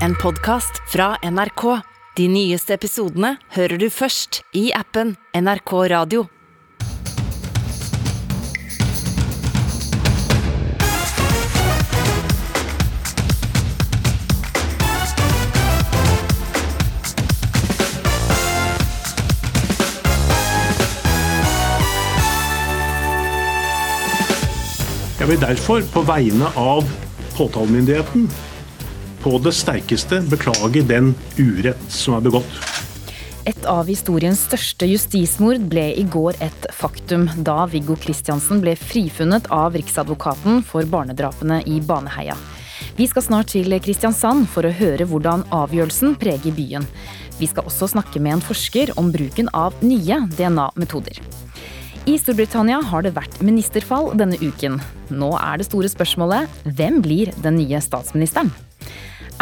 en podkast fra NRK. De nyeste episodene hører du først i appen NRK Radio. Jeg vil derfor på vegne av påtalemyndigheten på det sterkeste beklage den urett som er begått. Et av historiens største justismord ble i går et faktum, da Viggo Kristiansen ble frifunnet av Riksadvokaten for barnedrapene i Baneheia. Vi skal snart til Kristiansand for å høre hvordan avgjørelsen preger byen. Vi skal også snakke med en forsker om bruken av nye DNA-metoder. I Storbritannia har det vært ministerfall denne uken. Nå er det store spørsmålet hvem blir den nye statsministeren?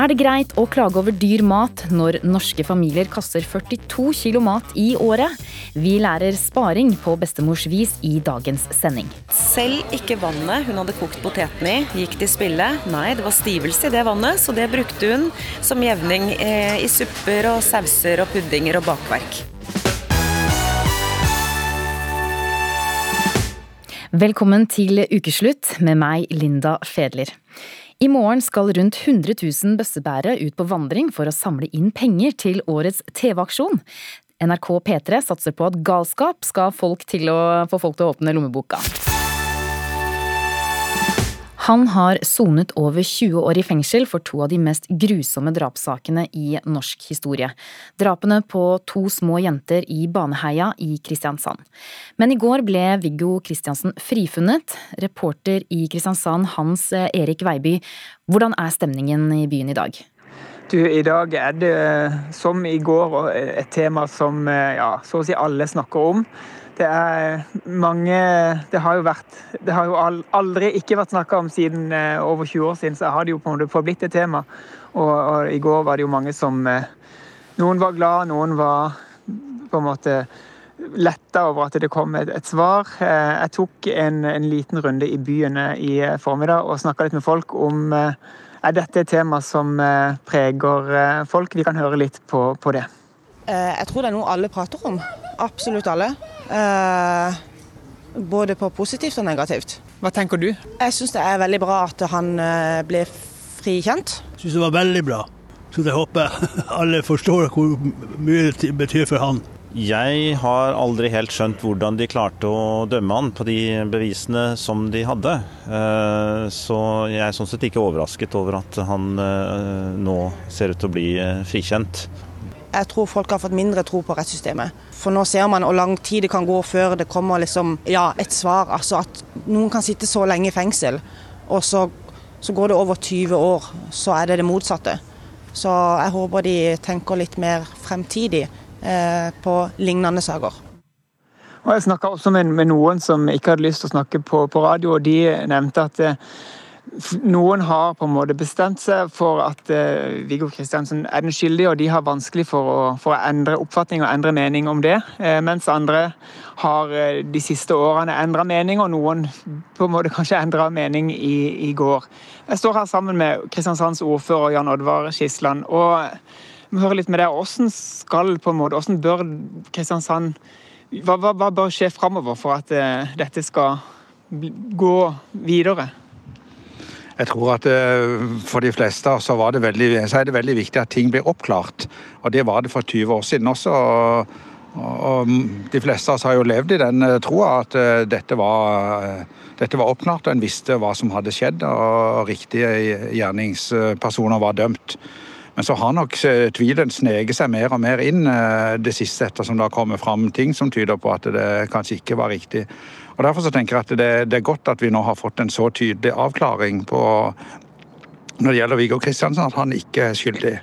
Er det greit å klage over dyr mat når norske familier kaster 42 kilo mat i året? Vi lærer sparing på bestemors vis i dagens sending. Selv ikke vannet hun hadde kokt potetene i, gikk til spille. Nei, det var stivelse i det vannet, så det brukte hun som jevning eh, i supper og sauser og puddinger og bakverk. Velkommen til ukeslutt med meg, Linda Fedler. I morgen skal rundt 100 000 bøssebærere ut på vandring for å samle inn penger til årets TV-aksjon. NRK P3 satser på at galskap skal folk å få folk til å åpne lommeboka. Han har sonet over 20 år i fengsel for to av de mest grusomme drapssakene i norsk historie. Drapene på to små jenter i Baneheia i Kristiansand. Men i går ble Viggo Kristiansen frifunnet. Reporter i Kristiansand Hans Erik Veiby, hvordan er stemningen i byen i dag? Du, I dag er det som i går et tema som ja, så å si alle snakker om. Det er mange Det har jo vært Det har jo aldri ikke vært snakka om siden eh, over 20 år siden, så har det jo på en måte forblitt et tema. Og, og, i går var det jo mange som eh, Noen var glad, noen var på en måte letta over at det kom et, et svar. Eh, jeg tok en, en, liten runde i byene i formiddag og snakka litt med folk om er dette et tema som preger folk. Vi kan høre litt på, på det. Jeg tror det er noe alle prater om. Absolutt alle. Eh, både på positivt og negativt. Hva tenker du? Jeg syns det er veldig bra at han eh, ble frikjent. Jeg syns det var veldig bra. Så jeg håper alle forstår hvor mye det betyr for han. Jeg har aldri helt skjønt hvordan de klarte å dømme han på de bevisene som de hadde. Eh, så jeg er sånn sett ikke overrasket over at han nå ser ut til å bli frikjent. Jeg tror folk har fått mindre tro på rettssystemet. For nå ser man hvor lang tid det kan gå før det kommer liksom, ja, et svar. Altså at noen kan sitte så lenge i fengsel, og så, så går det over 20 år, så er det det motsatte. Så jeg håper de tenker litt mer fremtidig eh, på lignende saker. Og jeg snakka også med, med, noen som ikke hadde lyst til å snakke på, på radio, og de nevnte at eh, noen har på en måte bestemt seg for at uh, Viggo Kristiansen er den skyldige, og de har vanskelig for å, for å endre oppfatning og endre mening om det. Uh, mens andre har uh, de siste årene endra mening, og noen på en måte kanskje endra mening i, i, går. Jeg står her sammen med Kristiansands ordfører Jan Oddvar Skisland. og vi hører litt med deg. Hvordan skal på en måte, hvordan bør Kristiansand Hva, hva, hva bør skje framover for at dette skal gå videre? Jeg tror at eh, for de fleste så, veldig, så, er det veldig viktig at ting blir oppklart. Og det var det for 20 år siden også. Og, og de fleste av oss har jo levd i den eh, troa at eh, dette var, dette var oppklart, en visste hva som hadde skjedd, og riktige gjerningspersoner var dømt. Men så har nok tvilen sneget seg mer og mer inn det siste, ettersom det har kommet fram ting som tyder på at det kanskje ikke var riktig. Og Derfor så tenker jeg at det, det, er godt at vi nå har fått en så tydelig avklaring på når det gjelder Viggo Kristiansen, at han ikke er skyldig.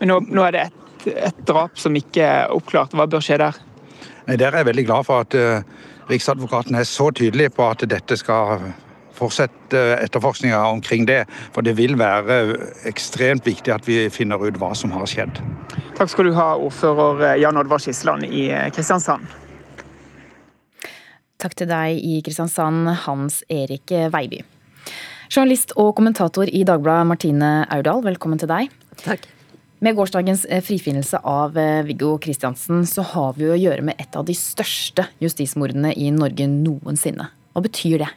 Men nå, nå er det et, et, drap som ikke er oppklart. Hva bør skje der? Nei, Der er jeg veldig glad for at uh, Riksadvokaten er så tydelig på at dette skal fortsette etterforskninga omkring det. For det vil være ekstremt viktig at vi finner ut hva som har skjedd. Takk skal du ha, ordfører Jan Oddvar Skisland i eh, Kristiansand. Takk til deg i Kristiansand, Hans Erik Veiby. Journalist og kommentator i Dagbladet Martine Aurdal, velkommen til deg. Takk. Med gårsdagens eh, frifinnelse av eh, Viggo Kristiansen, så har vi å gjøre med et av de største justismordene i Norge noensinne. Hva betyr det?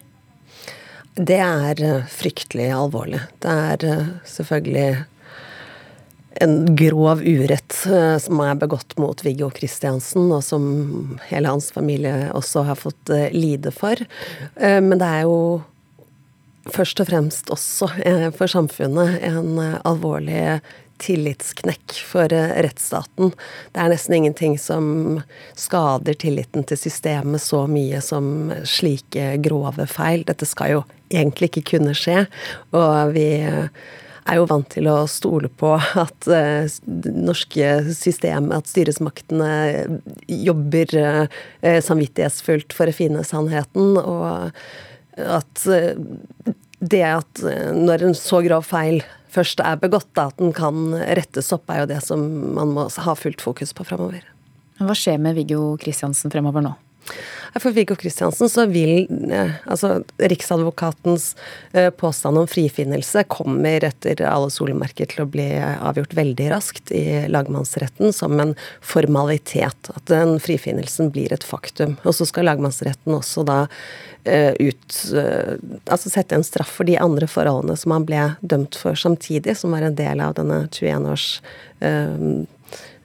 Det er eh, fryktelig alvorlig. Det er selvfølgelig en grov urett som er begått mot Viggo Kristiansen, og som hele hans familie også har fått lide for. Men det er jo først og fremst også for samfunnet en alvorlig tillitsknekk for eh, rettsstaten. Det er nesten ingenting som skader tilliten til systemet så mye som slike grove feil. Dette skal jo egentlig ikke kunne skje, og vi er jo vant til å stole på at det norske systemet, at styresmaktene jobber uh, samvittighetsfullt for å finne sannheten, og at det at når en så grov feil først er begått, da, at den kan rettes opp, er jo det som man må ha fullt fokus på framover. Hva skjer med Viggo Kristiansen fremover nå? For Viggo Kristiansen så vil eh, altså Riksadvokatens eh, påstand om frifinnelse kommer etter alle solemerker til å bli avgjort veldig raskt i lagmannsretten som en formalitet. At den frifinnelsen blir et faktum. Og så skal lagmannsretten også da uh, ut Altså sette en straff for de andre forholdene som han ble dømt for samtidig, som var en del av denne 21 års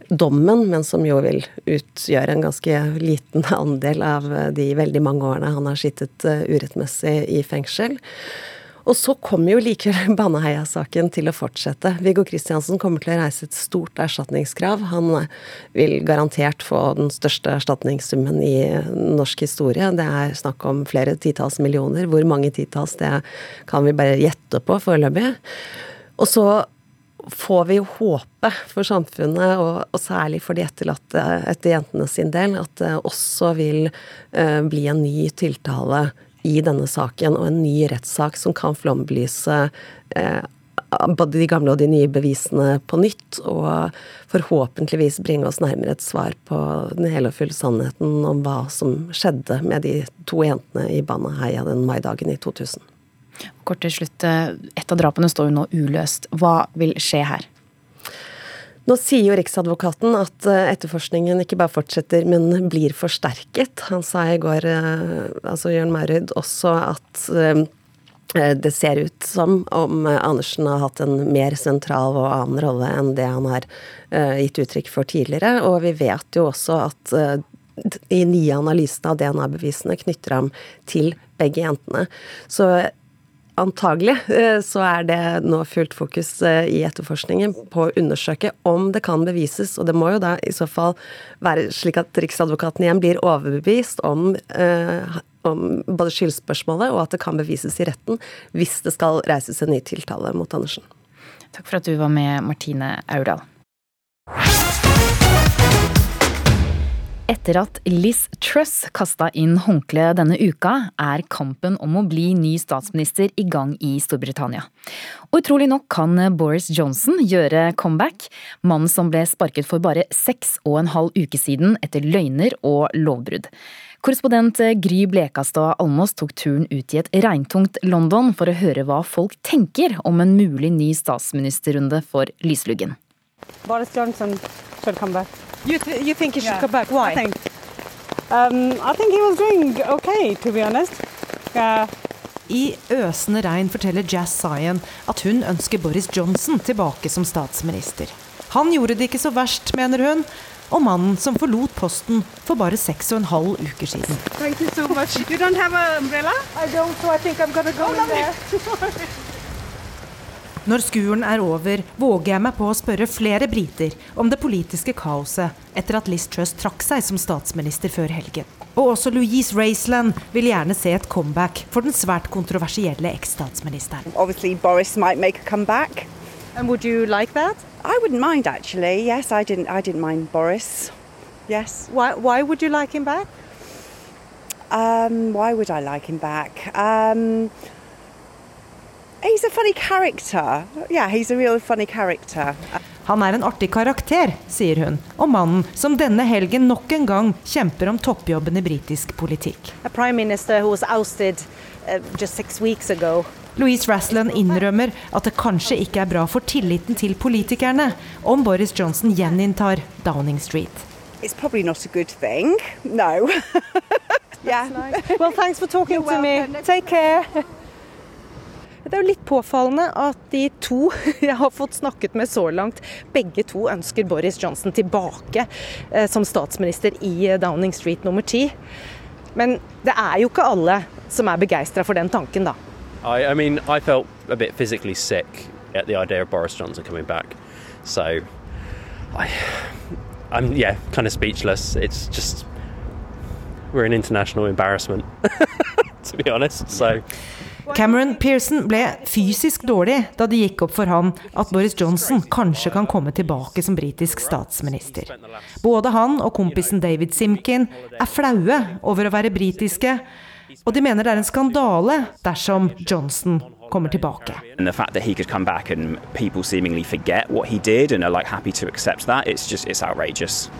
dommen, men som jo vil utgjøre en ganske liten andel av de veldig mange årene han har sittet eh, urettmessig i fengsel. Og så kommer jo likevel Baneheia-saken til å fortsette. Viggo Kristiansen kommer til å reise et stort erstatningskrav. Han vil garantert få den største erstatningssummen i norsk historie. Det er snakk om flere titalls millioner. Hvor mange titalls, det kan vi bare gjette på foreløpig. Og så får vi håpe for samfunnet, og, og særlig for de etterlatte etter jentene sin del, at det også vil uh, bli en ny tiltale i denne saken, og en ny rettssak som kan flombelyse uh, både de gamle og de nye bevisene på nytt, og forhåpentligvis bringe oss nærmere et svar på den hele og fulle sannheten om hva som skjedde med de to jentene i Baneheia den maidagen i 2000. Kort til slutt, eh, et av drapene står jo nå uløst. Hva vil skje her? Nå sier jo Riksadvokaten at eh, etterforskningen ikke bare fortsetter, men blir forsterket. Han sa i går, eh, altså Jørn Maurud, også at det ser ut som om Andersen har hatt en mer sentral og annen rolle enn det han har gitt uttrykk for tidligere. Og vi vet jo også at i nye analysene av DNA-bevisene knytter ham til begge jentene. Så antagelig eh, så er det nå fullt fokus eh, i etterforskningen på å undersøke om det kan bevises, og det må jo da i så fall være slik at Riksadvokaten igjen blir overbevist om, eh, om både skyldspørsmålet og at det kan bevises i retten hvis det skal reises en ny tiltale mot Andersen. Takk for at du var med, Martine Aurdal. Etter at Liz Truss kasta inn håndkleet denne uka, er kampen om å bli ny statsminister i gang i Storbritannia. Og utrolig nok kan Boris Johnson gjøre comeback. Mannen som ble sparket for bare seks og en halv uke siden etter løgner og lovbrudd. Korrespondent Gry Blekastad Almås tok turen ut i et regntungt London for å høre hva folk tenker om en mulig ny statsministerrunde for Lysluggen. Boris Johnson should come. You, th you think he should yeah, come back? Why? I think, um, I think he was doing okay, to be honest. Uh, I øsende regn forteller Jazz Zion at hun ønsker Boris Johnson tilbake som statsminister. Han gjorde det ikke så verst, mener hun, og mannen som forlot posten for bare seks og en halv uker siden. Thank you so much. You don't have an umbrella? I don't, so I think I'm gonna go oh, in there. Når skuren er over, våger jeg meg på å spørre flere briter om det politiske kaoset etter at Liz Truss trakk seg som statsminister før helgen. Og også Louise Raceland vil gjerne se et comeback for den svært kontroversielle eksstatsministeren. Boris might make a comeback. And would you like that? I wouldn't mind actually. Yes, I didn't. I didn't mind Boris. Yes. Why? Why would you like him back? Um, why would I like him back? Um, He's a funny character. Yeah, he's a real funny character. Han er en artig karakter, sier hun, og mannen som denne helgen nok en gang kjemper om toppjobben i britisk politikk. A prime minister who was ousted uh, just six weeks ago Louise Raslan innrømmer at det kanskje ikke er bra for tilliten til politikerne om Boris Johnson gjeninntar Downing Street. It's probably not a good thing. No. yeah. Well, thanks for talking to me. Take care. Det er jo litt påfallende at de to jeg har fått snakket med så langt, begge to ønsker Boris Johnson tilbake eh, som statsminister i eh, Downing Street nummer ti. Men det er jo ikke alle som er begeistra for den tanken, da. I, I mean, I felt a bit physically sick at the idea of Boris Johnson coming back. So, I, I'm yeah, kind of speechless. It's just we're an international embarrassment, to be honest. So. Cameron Pearson ble fysisk dårlig da det gikk opp for han at Boris Johnson kanskje kan komme tilbake som britisk statsminister. Både han og kompisen David Simkin er flaue over å være britiske, og de mener det er en skandale dersom Johnson kommer tilbake. And the fact that he could come back and people seemingly forget what he did and are like happy to accept that, it's just it's outrageous.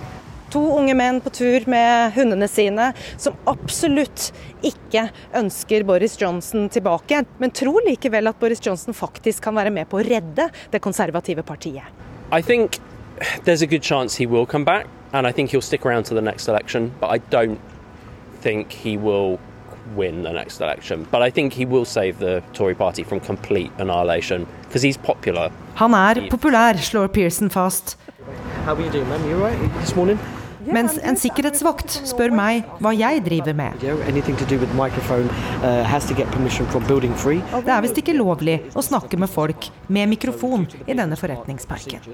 To unge menn på tur med hundene sine, som absolutt ikke ønsker Boris Johnson tilbake, men tror likevel at Boris Johnson faktisk kan være med på å redde det konservative partiet. I think there's a good chance he will come back, and I think he'll stick around to the next election. But I don't think he will win the next election. But I think he will save the Tory party from complete annihilation because he's popular. Han er populær, slår Pearson fast. How are you doing, ma'am? You all right this morning? Mens en sikkerhetsvakt spør meg hva jeg driver med. Anything to do with the microphone uh, has to get permission from building free. Det er visst ikke lovlig å snakke med folk med mikrofon i denne forretningsparken.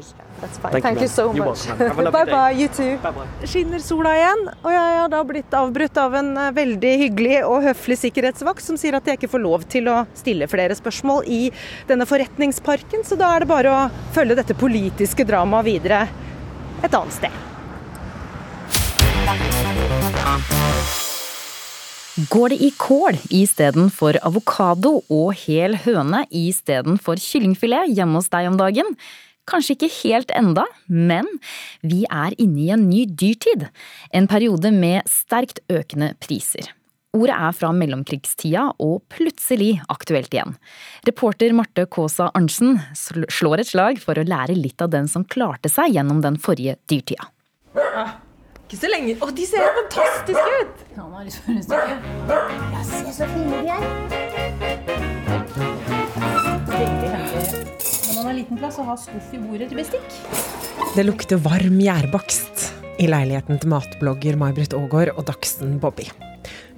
Thank you so much. Bye bye, you too. Skinner sola igjen, og jeg har da blitt avbrutt av en eh, veldig hyggelig og høflig sikkerhetsvakt som sier at jeg ikke får lov til å stille flere spørsmål i denne forretningsparken, så da er det bare å følge dette politiske dramaet videre et annet sted. Går det i kål istedenfor avokado og hel høne istedenfor kyllingfilet hjemme hos deg om dagen? Kanskje ikke helt enda, men vi er inne i en ny dyrtid. En periode med sterkt økende priser. Ordet er fra mellomkrigstida og plutselig aktuelt igjen. Reporter Marte Kaasa Arntzen slår et slag for å lære litt av den som klarte seg gjennom den forrige dyrtida. Ikke så lenge. Å, de ser fantastiske ut! Man har lyst på rundstykke. Ja, se så fine de er. Veldig handy når man har liten plass å har skuff i bordet til bestikk. Det lukter varm gjærbakst i leiligheten til matblogger May-Britt Aagaard og dagsen Bobby.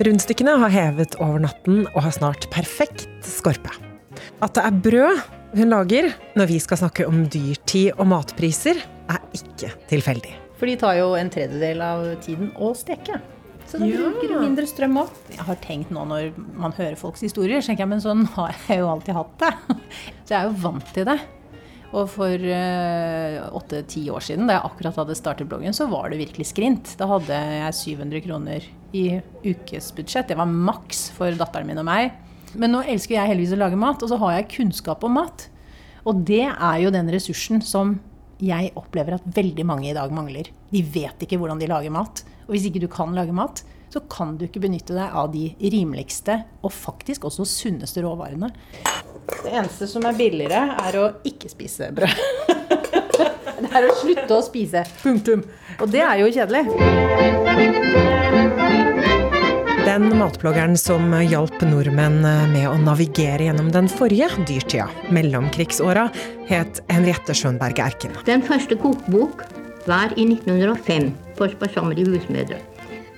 Rundstykkene har hevet over natten og har snart perfekt skorpe. At det er brød hun lager når vi skal snakke om dyrtid og matpriser, er ikke tilfeldig. For de tar jo en tredjedel av tiden å steke. Så da bruker du mindre strøm òg. Jeg har tenkt nå når man hører folks historier, tenker jeg, men sånn har jeg jo alltid hatt det. Så jeg er jo vant til det. Og for åtte-ti år siden, da jeg akkurat hadde startet bloggen, så var det virkelig skrint. Da hadde jeg 700 kroner i ukesbudsjett. Det var maks for datteren min og meg. Men nå elsker jeg heldigvis å lage mat, og så har jeg kunnskap om mat. Og det er jo den ressursen som jeg opplever at veldig mange i dag mangler. De vet ikke hvordan de lager mat. Og hvis ikke du kan lage mat, så kan du ikke benytte deg av de rimeligste og faktisk også sunneste råvarene. Det eneste som er billigere, er å ikke spise brød. det er å slutte å spise. Punktum. Og det er jo kjedelig. Den matbloggeren som hjalp nordmenn med å navigere gjennom den forrige dyrtida, mellomkrigsåra, het Henriette Schönberg Erken. Den første kokebok var i 1905 for sparsommelig husmødre.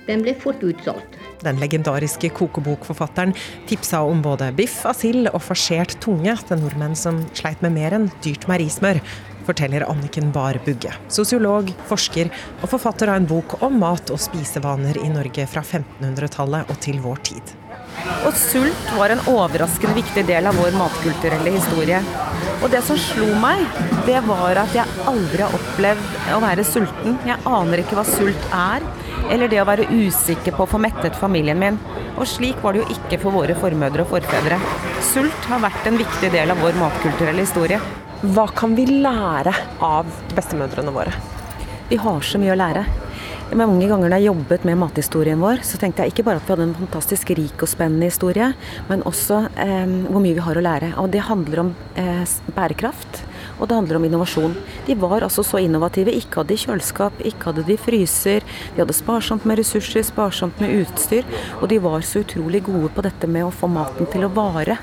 Den ble fort utsolgt. Den legendariske kokebokforfatteren tipsa om både biff av sild og forsert tunge til nordmenn som sleit med mer enn dyrt meierismør, forteller Anniken Bahr Bugge. Sosiolog, forsker og forfatter av en bok om mat og spisevaner i Norge fra 1500-tallet og til vår tid. Og sult var en overraskende viktig del av vår matkulturelle historie. Og det som slo meg, det var at jeg aldri har opplevd å være sulten. Jeg aner ikke hva sult er, eller det å være usikker på å få mettet familien min. Og slik var det jo ikke for våre formødre og forfedre. Sult har vært en viktig del av vår matkulturelle historie. Hva kan vi lære av bestemødrene våre? Vi har så mye å lære. Mange ganger når jeg jobbet med mathistorien vår, så tenkte jeg ikke bare at vi hadde en fantastisk rik og spennende historie, men også eh, hvor mye vi har å lære. Og det handler om eh, bærekraft, og det handler om innovasjon. De var altså så innovative. Ikke hadde de kjøleskap, ikke hadde de fryser. De hadde sparsomt med ressurser, sparsomt med utstyr. Og de var så utrolig gode på dette med å få maten til å vare.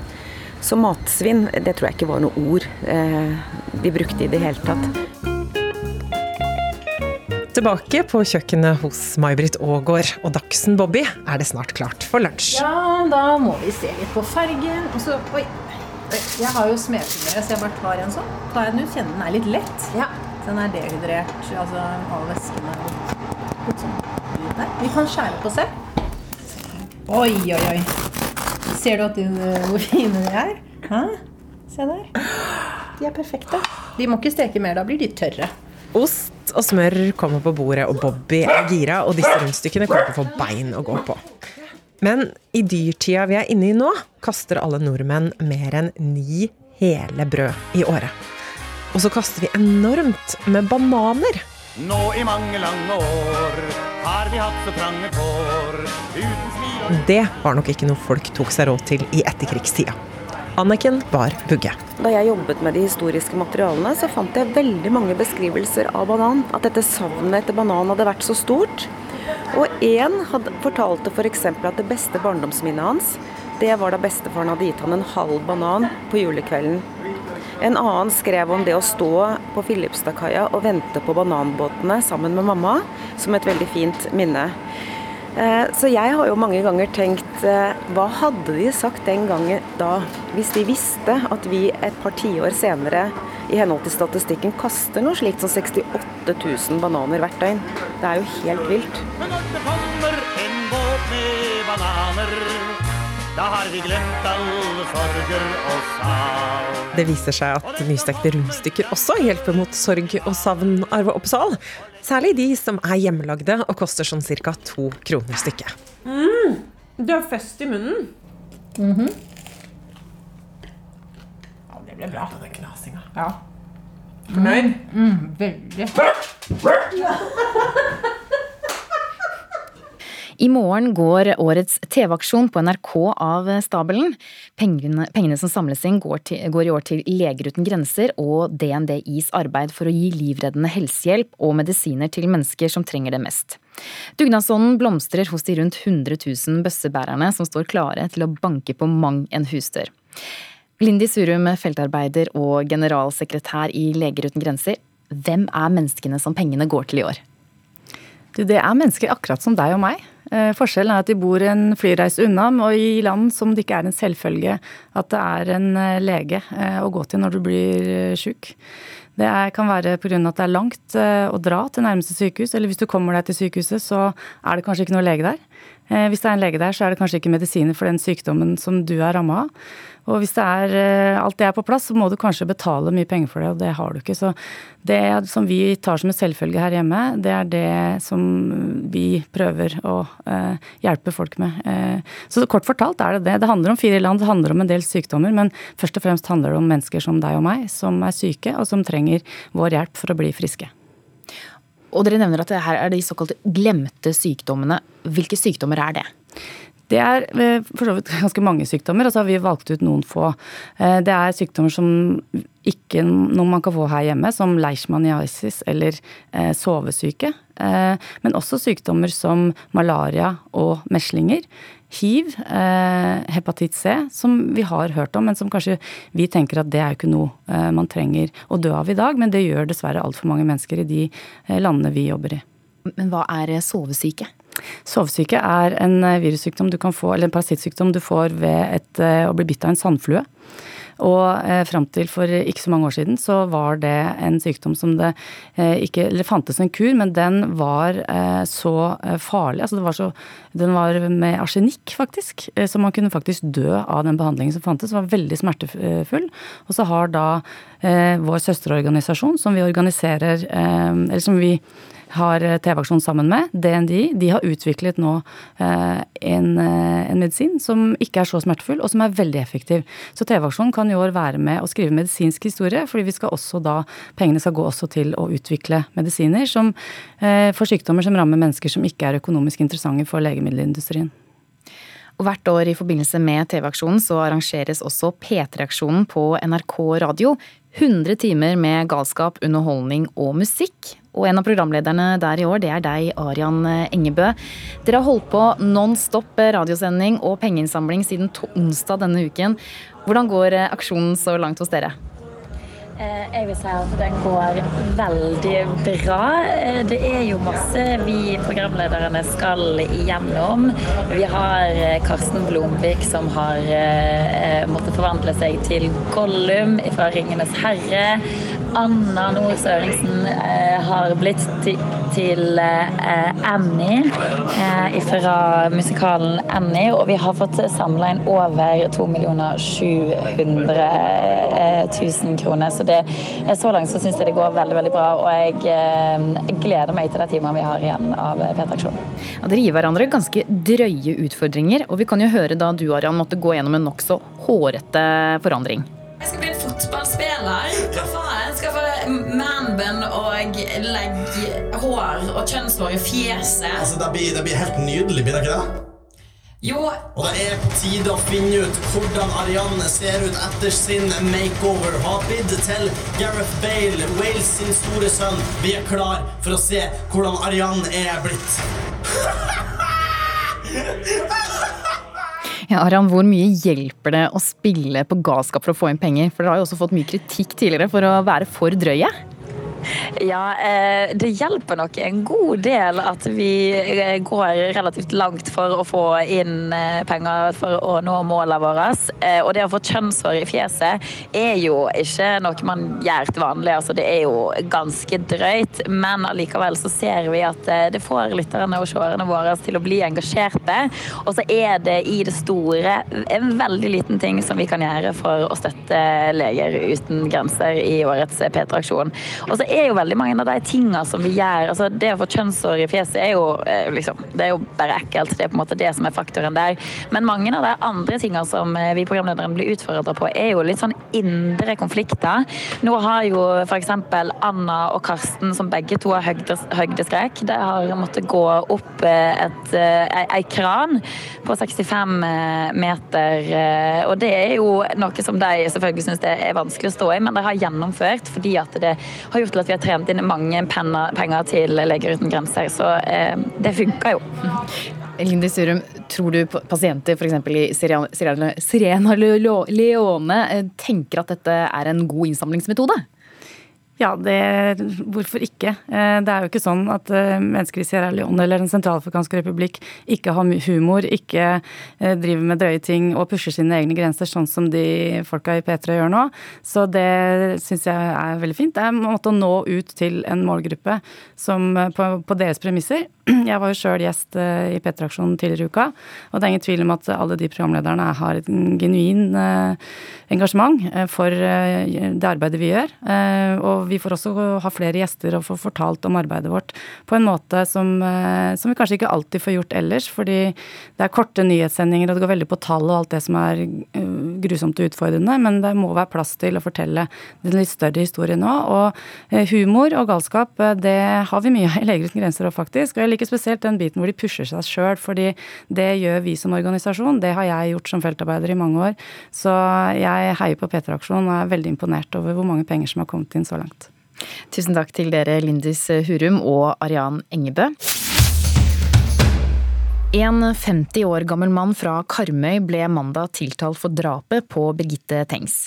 Så matsvinn, det tror jeg ikke var noe ord eh, de brukte i det hele tatt. Tilbake på kjøkkenet hos May-Britt Aagaard og Dagsen Bobby er det snart klart for lunsj. Ja, da må vi se litt på fargen. Og så Oi. Jeg har jo smedfingre, så jeg bare tar en sånn. Tar jeg den ut, kjenner den er litt lett. Ja. Den er dehydrert, altså all væsken er litt sånn. Vi kan skjære på selv. Oi, oi, oi. Ser du at din, hvor fine de er? Hæ? Se der. De er perfekte. De må ikke steke mer, da blir de tørre. Ost og smør kommer på bordet, og Bobby er gira, og disse rundstykkene kommer til å få bein å gå på. Men i dyrtida vi er inne i nå, kaster alle nordmenn mer enn ni hele brød i året. Og så kaster vi enormt med bananer. Nå i mange lange år har vi hatt så trange kår uten smil Det var nok ikke noe folk tok seg råd til i etterkrigstida. Anniken var Bugge. Da jeg jobbet med de historiske materialene, så fant jeg veldig mange beskrivelser av banan. At dette savnet etter banan hadde vært så stort. Og én fortalte f.eks. For at det beste barndomsminnet hans, det var da bestefaren hadde gitt han en halv banan på julekvelden. En annen skrev om det å stå på Filipstadkaia og vente på bananbåtene sammen med mamma, som et veldig fint minne. Eh, så jeg har jo mange ganger tenkt eh, hva hadde de sagt den gangen da, hvis de visste at vi et par tiår senere i henhold til statistikken kaster noe slikt som 68 000 bananer hvert døgn. Det er jo helt vilt. Men når det kommer en båt med bananer, da har vi glemt alle sorger og savn. Det viser seg at nystekte rundstykker også hjelper mot sorg og savn, Arve Oppsal. Særlig de som er hjemmelagde og koster sånn ca. to kroner stykket. Mm, det er fest i munnen. Mm -hmm. Ja, det ble bra. Den knasinga. Ja. Fornøyd? Mm, mm, veldig. I morgen går årets TV-aksjon på NRK av stabelen. Pengene, pengene som samles inn går, til, går, i år til Leger uten grenser og DNDIs arbeid for å gi livreddende helsehjelp og medisiner til mennesker som trenger det mest. Dugnadsånden blomstrer hos de rundt 100 000 bøssebærerne som står klare til å banke på mang en husdør. Lindy Surum, feltarbeider og generalsekretær i Leger uten grenser. Hvem er menneskene som pengene går til i år? Du, det er mennesker akkurat som deg og meg. Eh, forskjellen er at de bor en flyreise unna og i land som det ikke er en selvfølge at det er en eh, lege eh, å gå til når du blir sjuk. Det kan være pga. at det er langt å dra til nærmeste sykehus, eller hvis du kommer deg til sykehuset, så er det kanskje ikke noe lege der. Hvis det er en lege der, så er det kanskje ikke medisiner for den sykdommen som du er ramma av. Og hvis det er, eh, alt det er på plass, så må du kanskje betale mye penger for det, og det har du ikke. Så det som vi tar som en selvfølge her hjemme, det er det som vi prøver å eh, hjelpe folk med. Eh, så kort fortalt er det det. Det handler om fire land, det handler om en del sykdommer, men først og fremst handler det om mennesker som deg og meg, som er syke, og som trenger vår hjelp for å bli friske. Og dere nevner at det her er de såkalte glemte sykdommene. Hvilke sykdommer er det? Det er eh, for så vidt ganske mange sykdommer, og så har vi valgt ut noen få. Eh, det er sykdommer som ikke noe man kan få her hjemme, som leishmaniasis eller eh, sovesyke. Men også sykdommer som malaria og meslinger. Hiv, hepatitt C, som vi har hørt om, men som kanskje vi tenker at det er jo ikke noe man trenger å dø av i dag. Men det gjør dessverre altfor mange mennesker i de landene vi jobber i. Men hva er sovesyke? Sovesyke er en eh, virussykdom du kan få, eller en parasittsykdom du får ved et, eh, å bli bitt av en sandflue. Og eh, fram til for ikke så mange år siden så var det en sykdom som det eh, ikke Eller fantes en kur, men den var eh, så eh, farlig. Altså det var så Den var med arsenikk, faktisk. så man kunne faktisk dø av den behandlingen som fantes. Var veldig smertefull. Og så har da vår søsterorganisasjon, som vi organiserer Eller som vi har eh, TV-aksjon sammen med, DNDI, de har utviklet nå eh, en, eh, en, medisin som ikke er så smertefull, og som er veldig effektiv. Så TV-aksjonen kan i år være med å skrive medisinsk historie, fordi vi skal også da, pengene skal gå også til å utvikle medisiner som, for sykdommer som rammer mennesker som ikke er økonomisk interessante for legemiddelindustrien. Og hvert år i forbindelse med TV-aksjonen så arrangeres også P3-aksjonen på NRK radio. 100 timer med galskap, underholdning og musikk. Og en av programlederne der i år, det er deg, Arian Engebø. Dere har holdt på non stop radiosending og pengeinnsamling siden onsdag denne uken. Hvordan går aksjonen så langt hos dere? Eh, jeg vil si at den går veldig bra. Eh, det er jo masse vi programlederne skal igjennom. Vi har eh, Karsten Blomvik som har måttet forvandle seg til Gollum fra 'Ringenes herre'. Anna Nord Sørensen har blitt til, til Annie fra musikalen Annie, og vi har fått samla inn over 2 700 000 kroner. Så det, så langt så syns jeg det går veldig veldig bra, og jeg, eh, gleder meg til de timene vi har igjen av P3-aksjonen. Ja, dere gir hverandre ganske drøye utfordringer, og vi kan jo høre da du Arian, måtte gå gjennom en nokså hårete forandring. Jeg skal bli en fotballspiller. Manbun og legge hår og kjønnshår i fjeset. Altså, Det blir, det blir helt nydelig, blir det ikke det? Jo. Og det er på tide å finne ut hvordan Arianne ser ut etter sin makeover. Har bidd til Gareth Bale, Wales sin store sønn. Vi er klar for å se hvordan Arianne er blitt. Aran, Hvor mye hjelper det å spille på galskap for å få inn penger? For Dere har jo også fått mye kritikk tidligere for å være for drøye? Ja, eh, det hjelper nok en god del at vi eh, går relativt langt for å få inn eh, penger for å nå målene våre. Og det å få kjønnshår i fjeset er jo ikke noe man gjør til vanlig. Altså, det er jo ganske drøyt, men allikevel så ser vi at det får lytterne og seerne våre til å bli engasjerte. Og så er det i det store en veldig liten ting som vi kan gjøre for å støtte Leger uten grenser i årets P3-aksjon. Og så er jo veldig mange av de tingene som vi gjør altså Det å få kjønnshår i fjeset er jo eh, liksom Det er jo bare ekkelt. Det er på en måte det som er faktoren der. Men mange av de andre tingene som eh, vi programlederen blir utfordra på, er jo litt sånn indre konflikter. Nå har jo f.eks. Anna og Karsten, som begge to har høydeskrekk, de har måttet gå opp eh, et, ei, kran på 65 meter. Og det er jo noe som de selvfølgelig syns er vanskelig å stå i, men de har gjennomført fordi at det har gjort at vi har trent inn mange penger til Leger uten grenser. Så eh, det funka jo. Lindy Surum, tror du pasienter f.eks. i Sirena Leone eh, tenker at dette er en god innsamlingsmetode? Ja, det, hvorfor ikke? Eh, det er jo ikke sånn at eh, mennesker i Sierra Leone eller Den sentralafrikanske republikk ikke har humor, ikke eh, driver med drøye ting og pusher sine egne grenser, sånn som de folka i P3 gjør nå. Så det syns jeg er veldig fint. Det er en måte å nå ut til en målgruppe som, på, på deres premisser. Jeg var jo sjøl gjest i P3-aksjonen tidligere i uka, og det er ingen tvil om at alle de programlederne har et genuin engasjement for det arbeidet vi gjør. Og vi får også ha flere gjester og få fortalt om arbeidet vårt på en måte som, eh, som, vi kanskje ikke alltid får gjort ellers. Fordi det er korte nyhetssendinger, og det går veldig på tall og alt det som er eh, grusomt og utfordrende. Men det må være plass til å fortelle den litt større historien nå. Og eh, humor og galskap, det har vi mye av i Leger uten grenser òg, faktisk. Og jeg liker spesielt den biten hvor de pusher seg sjøl, fordi det gjør vi som organisasjon. Det har jeg gjort som feltarbeider i mange år. Så jeg heier på P3-aksjonen og er veldig imponert over hvor mange penger som har kommet inn så langt. Tusen takk til dere Lindis Hurum og Arian Engebø. En 50 år gammel mann fra Karmøy ble mandag tiltalt for drapet på Birgitte Tengs.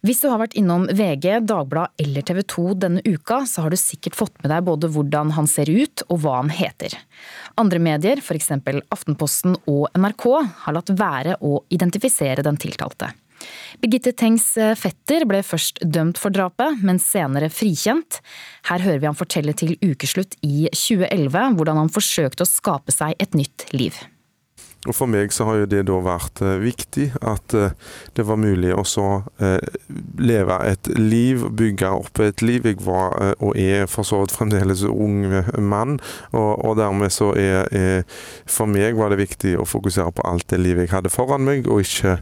Hvis du har vært innom VG, Dagbladet eller TV 2 denne uka, så har du sikkert fått med deg både hvordan han ser ut og hva han heter. Andre medier, f.eks. Aftenposten og NRK, har latt være å identifisere den tiltalte. Birgitte Tengs eh, fetter ble først dømt for drapet, men senere frikjent. Her hører vi han fortelle til ukeslutt i 2011 hvordan han forsøkte å skape seg et nytt liv. Og For meg så har jo det da vært eh, viktig at eh, det var mulig å så eh, leve et liv, bygge opp et liv. Jeg var og er for så vidt fremdeles ung mann, og, og dermed så er, er, For meg var det viktig å fokusere på alt det livet jeg hadde foran meg, og ikke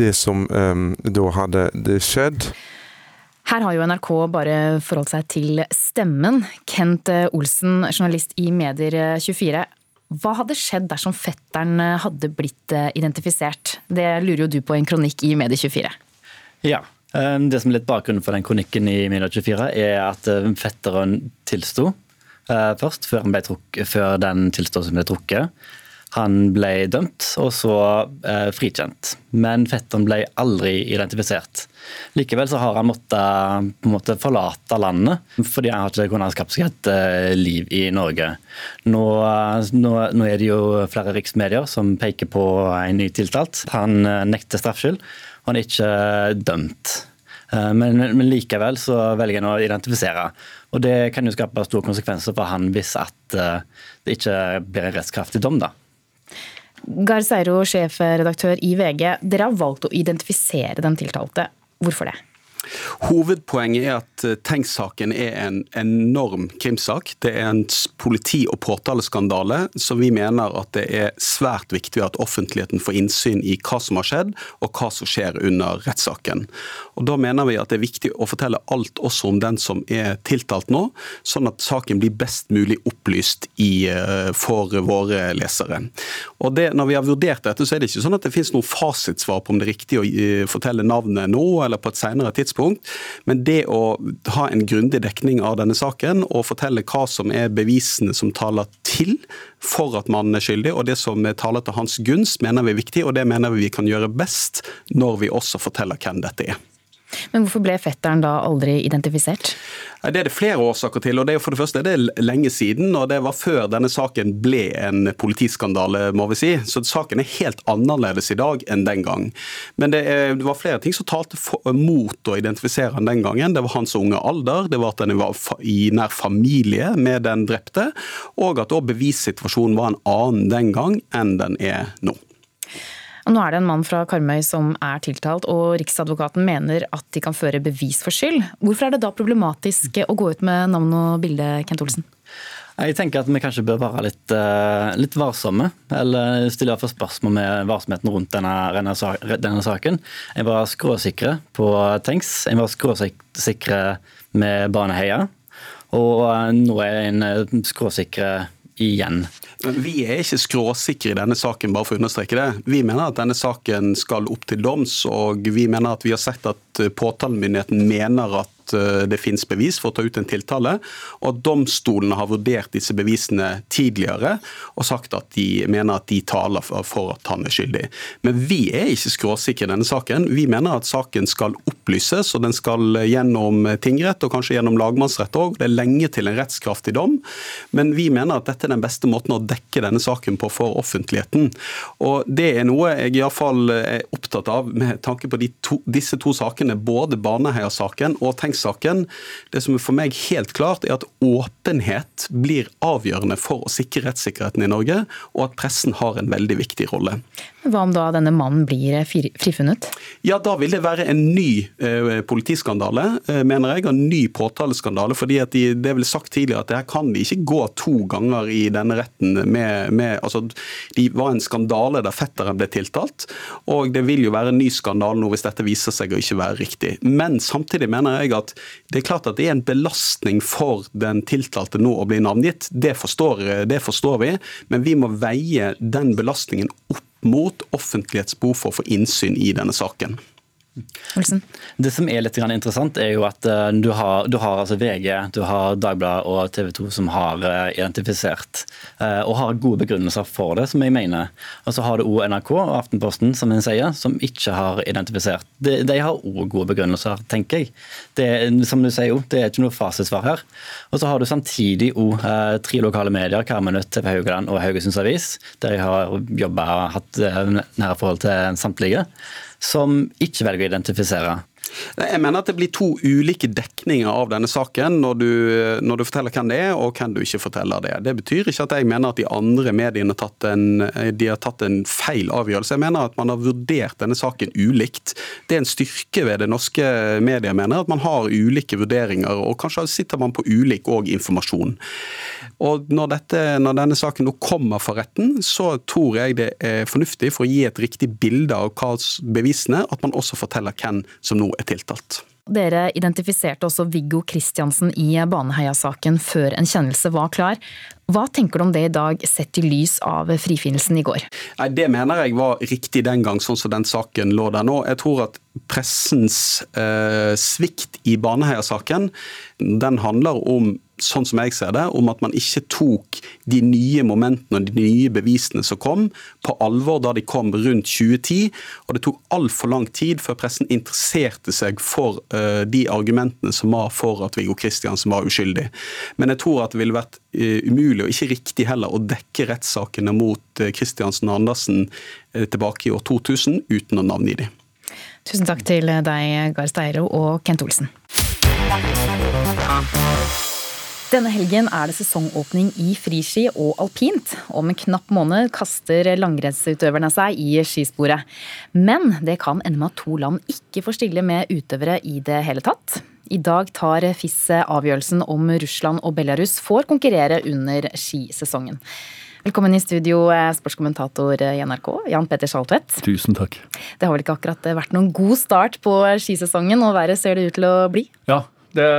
det som um, da hadde skjedd. Her har jo NRK bare forholdt seg til stemmen. Kent Olsen, journalist i Medier24. Hva hadde skjedd dersom fetteren hadde blitt eh, identifisert? Det lurer jo du på i en kronikk i Medie24. Ja. Eh, det som er litt bakgrunnen for den kronikken i Medie24, er at eh, fetteren tilsto først, før, truk, før den tilståelsen ble trukket. Han ble dømt og så eh, frikjent, men fetteren ble aldri identifisert. Likevel så har han måttet måte forlate landet, fordi han har ikke kunnet skape seg et eh, liv i Norge. Nå, nå, nå, er det jo flere riksmedier som peker på en ny tiltalt. Han eh, nekter straffskyld, og han er ikke dømt. Eh, men, men, likevel så velger han å identifisere. Og Det kan jo skape store konsekvenser for han hvis at eh, det ikke blir en rettskraftig dom. da. Gar Seiro, sjefredaktør i VG. Dere har valgt å identifisere den tiltalte. Hvorfor det? Hovedpoenget er at eh, Tengs-saken er en enorm krimsak. Det er en politi- og påtaleskandale som vi mener at det er svært viktig at offentligheten får innsyn i hva som har skjedd, og hva som skjer under rettssaken. Og Da mener vi at det er viktig å fortelle alt også om den som er tiltalt nå, sånn at saken blir best mulig opplyst i, eh, for våre lesere. Og det, Når vi har vurdert dette, så er det ikke sånn at det finnes noe fasitsvar på om det er riktig å eh, fortelle navnet nå eller på et senere tidspunkt tidspunkt. Men det å ha en grundig dekning av denne saken og fortelle hva som er bevisene som taler til for at mannen er skyldig, og det som taler til hans gunst, mener vi er viktig, og det mener vi vi kan gjøre best når vi også forteller hvem dette er. Men hvorfor ble fetteren da aldri identifisert? Det er det flere årsaker til. og det er For det første det er lenge siden, og det var før denne saken ble en politiskandale. må vi si. Så saken er helt annerledes i dag enn den gang. Men det, er, det var flere ting som talte for, mot å identifisere han den gangen. Det var hans unge alder, det var at han var i nær familie med den drepte, og at bevissituasjonen var en annen den gang enn den er nå. Og nå er det en mann fra Karmøy som er tiltalt, og Riksadvokaten mener at de kan føre bevis for skyld. Hvorfor er det da problematisk å gå ut med navn og bilde, Kent Olsen? Jeg tenker at vi kanskje bør være litt, eh, litt varsomme, eller stille for spørsmål med varsomheten rundt denne, denne saken. Jeg var skråsikre på Tengs, jeg var skråsikre med Baneheia, og nå er jeg en skråsikre igjen. Vi er ikke skråsikre i denne saken, bare for å understreke det. Vi mener at denne saken skal opp til doms, og vi mener at vi har sett at påtalemyndigheten mener at Eh, det finnes bevis for å ta ut en tiltale, og at domstolene har vurdert disse bevisene tidligere og sagt at de mener at de taler for at han er skyldig. Men vi er ikke skråsikre i denne saken. Vi mener at saken skal opplyses, og den skal gjennom tingrett og kanskje gjennom lagmannsrett òg. Det er lenge til en rettskraftig dom, men vi mener at dette er den beste måten å dekke denne saken på for offentligheten. Og Det er noe jeg iallfall er opptatt av med tanke på to, disse to sakene, både Baneheia-saken og Tengs saken. Det som er for meg helt klart, er at åpenhet blir avgjørende for å sikre rettssikkerheten i Norge, og at pressen har en veldig viktig rolle. Hva om da denne mannen blir frifunnet? Ja, Da vil det være en ny eh, politiskandale, eh, mener jeg, og en ny påtaleskandale. fordi at de, Det er vel sagt tidligere at det her kan de ikke gå to ganger i denne retten. med, med altså, De var en skandale der fetteren ble tiltalt, og det vil jo være en ny skandale nå hvis dette viser seg å ikke være riktig. Men samtidig mener jeg at det er klart at det er en belastning for den tiltalte nå å bli navngitt. Det forstår, det forstår vi, men vi må veie den belastningen opp mot offentlighetsbehov for å få innsyn i denne saken. Olsen. Det som er litt interessant, er jo at eh, du har, du har altså VG, du har Dagbladet og TV 2 som har eh, identifisert eh, og har gode begrunnelser for det, som jeg mener. Og så har du òg NRK og Aftenposten som en sier, som ikke har identifisert. De, de har òg gode begrunnelser, tenker jeg. Det, som du sier det er ikke noe fasitsvar her. Og så har du samtidig òg tre lokale medier, Karmøynytt, TV Haugaland og Haugesunds Avis, der jeg har jobba og hatt nære forhold til samtlige som ikke velger å identifisere. Jeg mener at det blir to ulike dekninger av denne saken når du, når du, forteller hvem det er og hvem du ikke forteller det. Det betyr ikke at jeg mener at de andre mediene har tatt en, har tatt en feil avgjørelse. Jeg mener at man har vurdert denne saken ulikt. Det er en styrke ved det norske mediet, mener at man har ulike vurderinger, og kanskje sitter man på ulik informasjon. Og når, dette, når denne saken nå kommer for retten, så tror jeg det er fornuftig for å gi et riktig bilde av hva bevisene, at man også forteller hvem som nå er tiltalt. Dere identifiserte også Viggo Kristiansen i Baneheia-saken før en kjennelse var klar. Hva tenker du om det i dag, sett i lys av frifinnelsen i går? Nei, Det mener jeg var riktig den gang, sånn som den saken lå der nå. Jeg tror at pressens eh, svikt i Baneheia-saken, den handler om sånn som jeg ser det, om at man ikke tok de nye momentene og de nye bevisene som kom, på alvor da de kom rundt 2010. Og det tok altfor lang tid før pressen interesserte seg for uh, de argumentene som var for at Viggo Kristiansen var uskyldig. Men jeg tror at det ville vært uh, umulig, og ikke riktig heller, å dekke rettssakene mot Kristiansen uh, og Andersen tilbake i år 2000 uten å navngi dem. Tusen takk til deg, Gahr Steiro og Kent Olsen. Denne helgen er det sesongåpning i friski og alpint. Om en knapp måned kaster langrennsutøverne seg i skisporet. Men det kan ende med at to land ikke får stille med utøvere i det hele tatt. I dag tar FIS avgjørelsen om Russland og Belarus får konkurrere under skisesongen. Velkommen i studio, eh, sportskommentator i NRK, Jan Petter Saltvedt. Tusen takk. Det har vel ikke akkurat vært noen god start på skisesongen, og verre ser det ut til å bli? Ja, det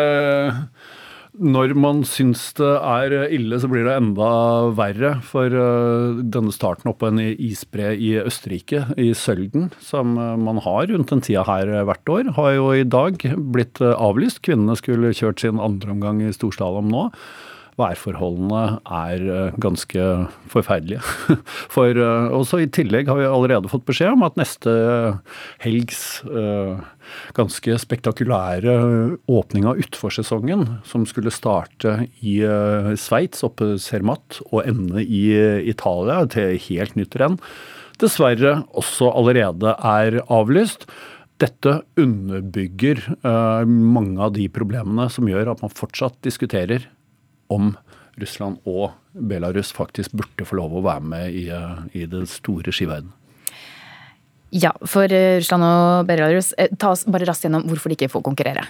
når man syns det er ille, så blir det enda verre. For eh, denne starten oppå en isbre i Østerrike, i Sølden, som man har rundt den tida her hvert år, har jo i dag blitt avlyst. Kvinnene skulle kjørt sin andre omgang i storslalåm nå værforholdene er eh, ganske forferdelige. For eh, også i tillegg har vi allerede fått beskjed om at neste helgs uh, ganske spektakulære åpning av utforsesongen, som skulle starte i Sveits, oppe Cermat, og ende i Italia, til helt nytt renn, dessverre også allerede er avlyst. Dette underbygger mange av de problemene som gjør at man fortsatt diskuterer om Russland og Belarus faktisk burde få lov å være med i, eh, i det store skiverden. Ja, for eh, Russland og Belarus, eh, ta oss bare raskt gjennom hvorfor de ikke får konkurrere.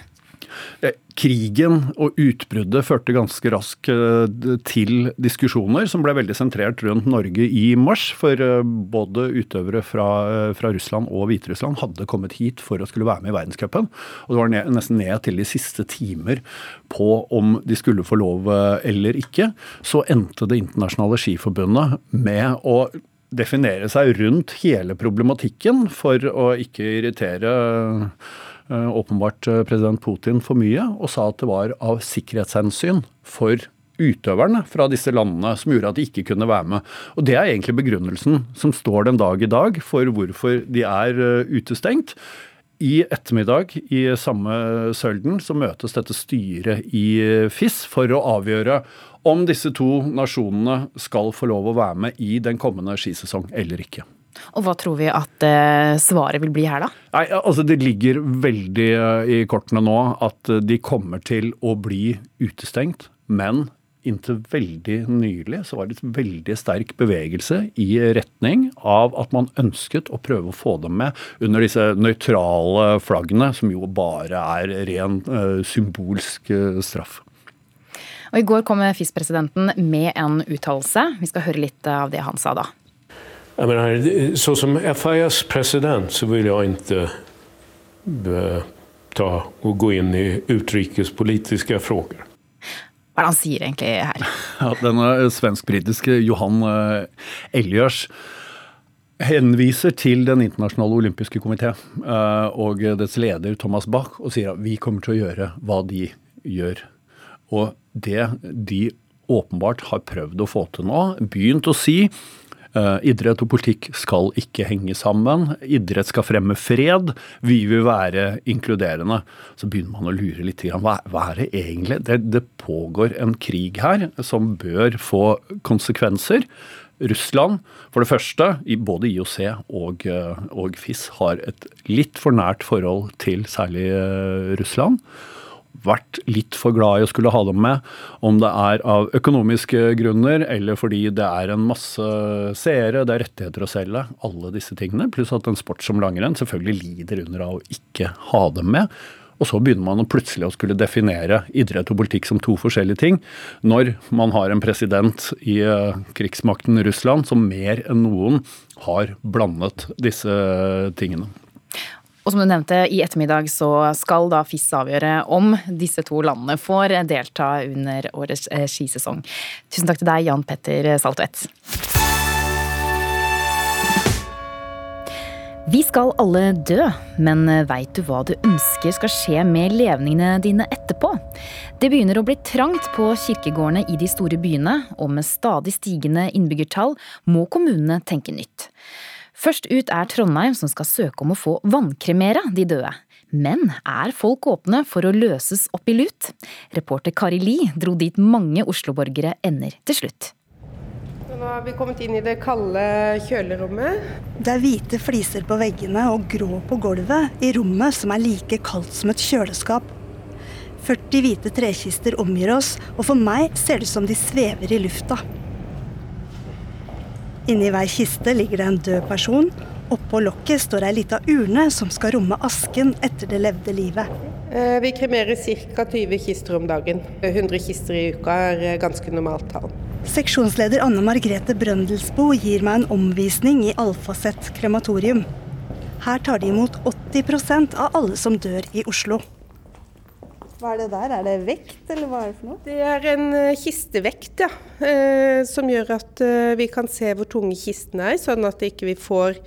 Eh, krigen og utbruddet førte ganske raskt eh, til diskusjoner som ble veldig sentrert rundt Norge i mars. For eh, både utøvere fra, fra Russland og Hviterussland hadde kommet hit for å skulle være med i verdenscupen. Og det var ned, nesten ned til de siste timer på om de skulle få lov eller ikke. Så endte Det internasjonale skiforbundet med å definere seg rundt hele problematikken for å ikke irritere åpenbart eh, president Putin for mye, og sa at det var av sikkerhetshensyn for utøverne fra disse landene som gjorde at de ikke kunne være med. Og Det er egentlig begrunnelsen som står den dag i dag for hvorfor de er eh, utestengt. I ettermiddag i samme Sølden så møtes dette styret i FIS for å avgjøre om disse to nasjonene skal få lov å være med i den kommende skisesong eller ikke. Og hva tror vi at uh, svaret vil bli her, da? Nei, altså Det ligger veldig uh, i kortene nå at uh, de kommer til å bli utestengt. Men inntil veldig nylig så var det et veldig sterk bevegelse i retning av at man ønsket å prøve å få dem med under disse nøytrale flaggene, som jo bare er ren symbolsk straff. Og I går kom FIS-presidenten med en uttalelse. Vi skal høre litt av det han sa da. Jag menar, så som FIS president så vill jag inte ta och gå inn i utrikespolitiske frågor. Hva er det han sier egentlig her? Ja, denne svensk-britiske Johan Elgjørs henviser til Den internasjonale olympiske komité eh, og dets leder Thomas Bach og sier at vi kommer til å gjøre hva de gjør. Og det de åpenbart har prøvd å få til nå, begynt å si idrett og politikk skal ikke henge sammen. Idrett skal fremme fred. Vi vil være inkluderende. Så begynner man å lure litt. Hva, hva er det egentlig? Det, det, pågår en krig her som bør få konsekvenser. Russland, for det første, både IOC og, og FIS har et litt for nært forhold til særlig Russland vært litt for glad i å skulle ha dem med, om det er av økonomiske grunner eller fordi det er en masse seere, det er rettigheter å selge, alle disse tingene. Pluss at en sport som langrenn selvfølgelig lider under av å ikke ha dem med. Og så begynner man plutselig å skulle definere idrett og politikk som to forskjellige ting, når man har en president i eh, krigsmakten Russland som mer enn noen har blandet disse tingene. Og som du nevnte, i ettermiddag så skal da FIS avgjøre om disse to landene får delta under årets eh, skisesong. Tusen takk til deg, Jan Petter Saltvedt. Vi skal alle dø, men veit du hva du ønsker skal skje med levningene dine etterpå? Det begynner å bli trangt på kirkegårdene i de store byene, og med stadig stigende innbyggertall må kommunene tenke nytt. Først ut er Trondheim, som skal søke om å få vannkremere de døde. Men er folk åpne for å løses opp i lut? Reporter Kari Li dro dit mange Oslo-borgere ender til slutt. Nå har vi kommet inn i det kalde kjølerommet. Det er hvite fliser på veggene og grå på gulvet i rommet som er like kaldt som et kjøleskap. 40 hvite trekister omgir oss, og for meg ser det ut som de svever i lufta. Inni hver kiste ligger det en død person. Oppå lokket står ei lita urne som skal romme asken etter det levde livet. Eh, vi kremerer ca. 20 kister om dagen. 100 kister i uka er eh, ganske normalt tall. Seksjonsleder Anne Margrethe Brøndelsbo gir meg en omvisning i Alfaset krematorium. Her tar de imot 80% av alle som dør i Oslo. Hva er det der? Er det vekt, eller hva er det for noe? Det er en uh, kistevekt, ja. Uh, som gjør at uh, vi kan se hvor tunge kistene er, sånn at ikke vi ikke får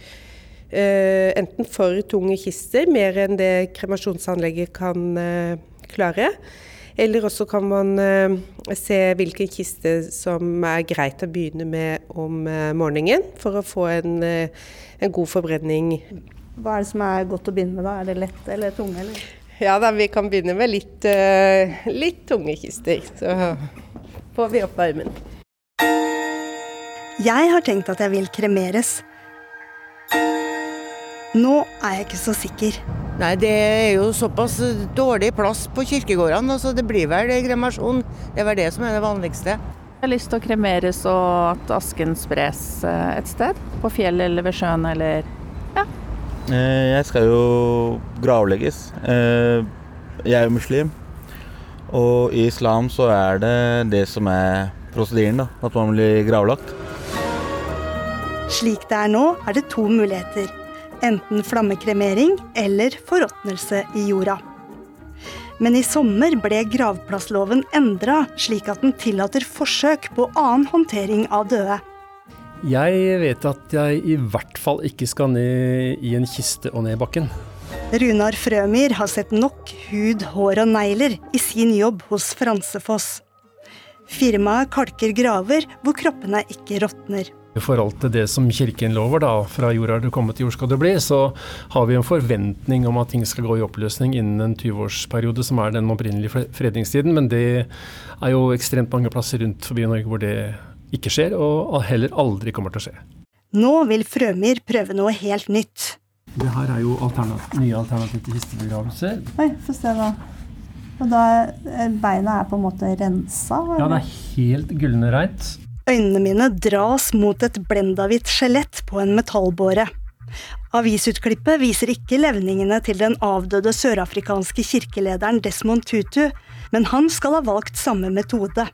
enten for tunge kister, mer enn det kremasjonsanlegget kan klare. Eller også kan man se hvilken kiste som er greit å begynne med om morgenen, for å få en, en god forbrenning. Hva er det som er godt å begynne med da? Er det lett eller tunge? Eller? Ja da, vi kan begynne med litt, uh, litt tunge kister. Så får vi opp varmen. Jeg har tenkt at jeg vil kremeres. Nå er jeg ikke så sikker. Nei, det er jo såpass dårlig plass på kirkegårdene, så det blir vel kremasjon. Det er vel det som er det vanligste. Jeg har lyst til å kremeres og at asken spres eh, et sted. På fjellet eller ved sjøen eller jeg skal jo gravlegges. Eh, jeg er jo muslim. Og i islam så er det det som er prosedyren, da. At man blir gravlagt. Slik det er nå, er det to muligheter. Enten flammekremering eller forråtnelse i jorda. Men i sommer ble gravplassloven endra, slik at den tillater forsøk på annen håndtering av døde. Jeg vet at jeg i hvert fall ikke skal ned i en kiste og ned bakken. Runar Frømyr har sett nok hud, hår og negler i sin jobb hos Fransefoss. Firmaet kalker graver hvor kroppene ikke råtner. I forhold til det som kirken lover, da, fra jord er du kommet, til jord skal du bli, så har vi en forventning om at ting skal gå i oppløsning innen en 20-årsperiode, som er den opprinnelige fredningstiden. Men det er jo ekstremt mange plasser rundt forbi Norge hvor det ikke skjer, og heller aldri kommer til å skje. Nå vil Frømyr prøve noe helt nytt. Det her er jo alternativ, nye alternativ til kistebegravelse. Oi, få se da. Og da Beina er på en måte rensa? Eller? Ja, det er helt gullende reint. Øynene mine dras mot et blendahvitt skjelett på en metallbåre. Avisutklippet viser ikke levningene til den avdøde sørafrikanske kirkelederen Desmond Tutu, men han skal ha valgt samme metode.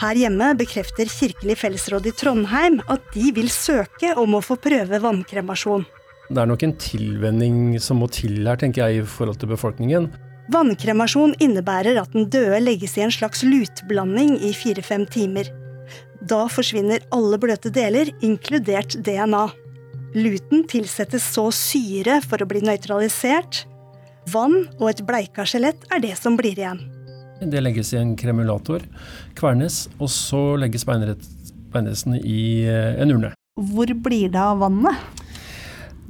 Her hjemme bekrefter Kirkelig fellesråd i Trondheim at de vil søke om å få prøve vannkremasjon. Det er nok en tilvenning som må til her, tenker jeg, i forhold til befolkningen. Vannkremasjon innebærer at den døde legges i en slags lutblanding i fire-fem timer. Da forsvinner alle bløte deler, inkludert DNA. Luten tilsettes så syre for å bli nøytralisert. Vann og et bleika skjelett er det som blir igjen. Det legges i en kremulator, kvernes, og så legges beinrestene i eh, en urne. Hvor blir det av vannet?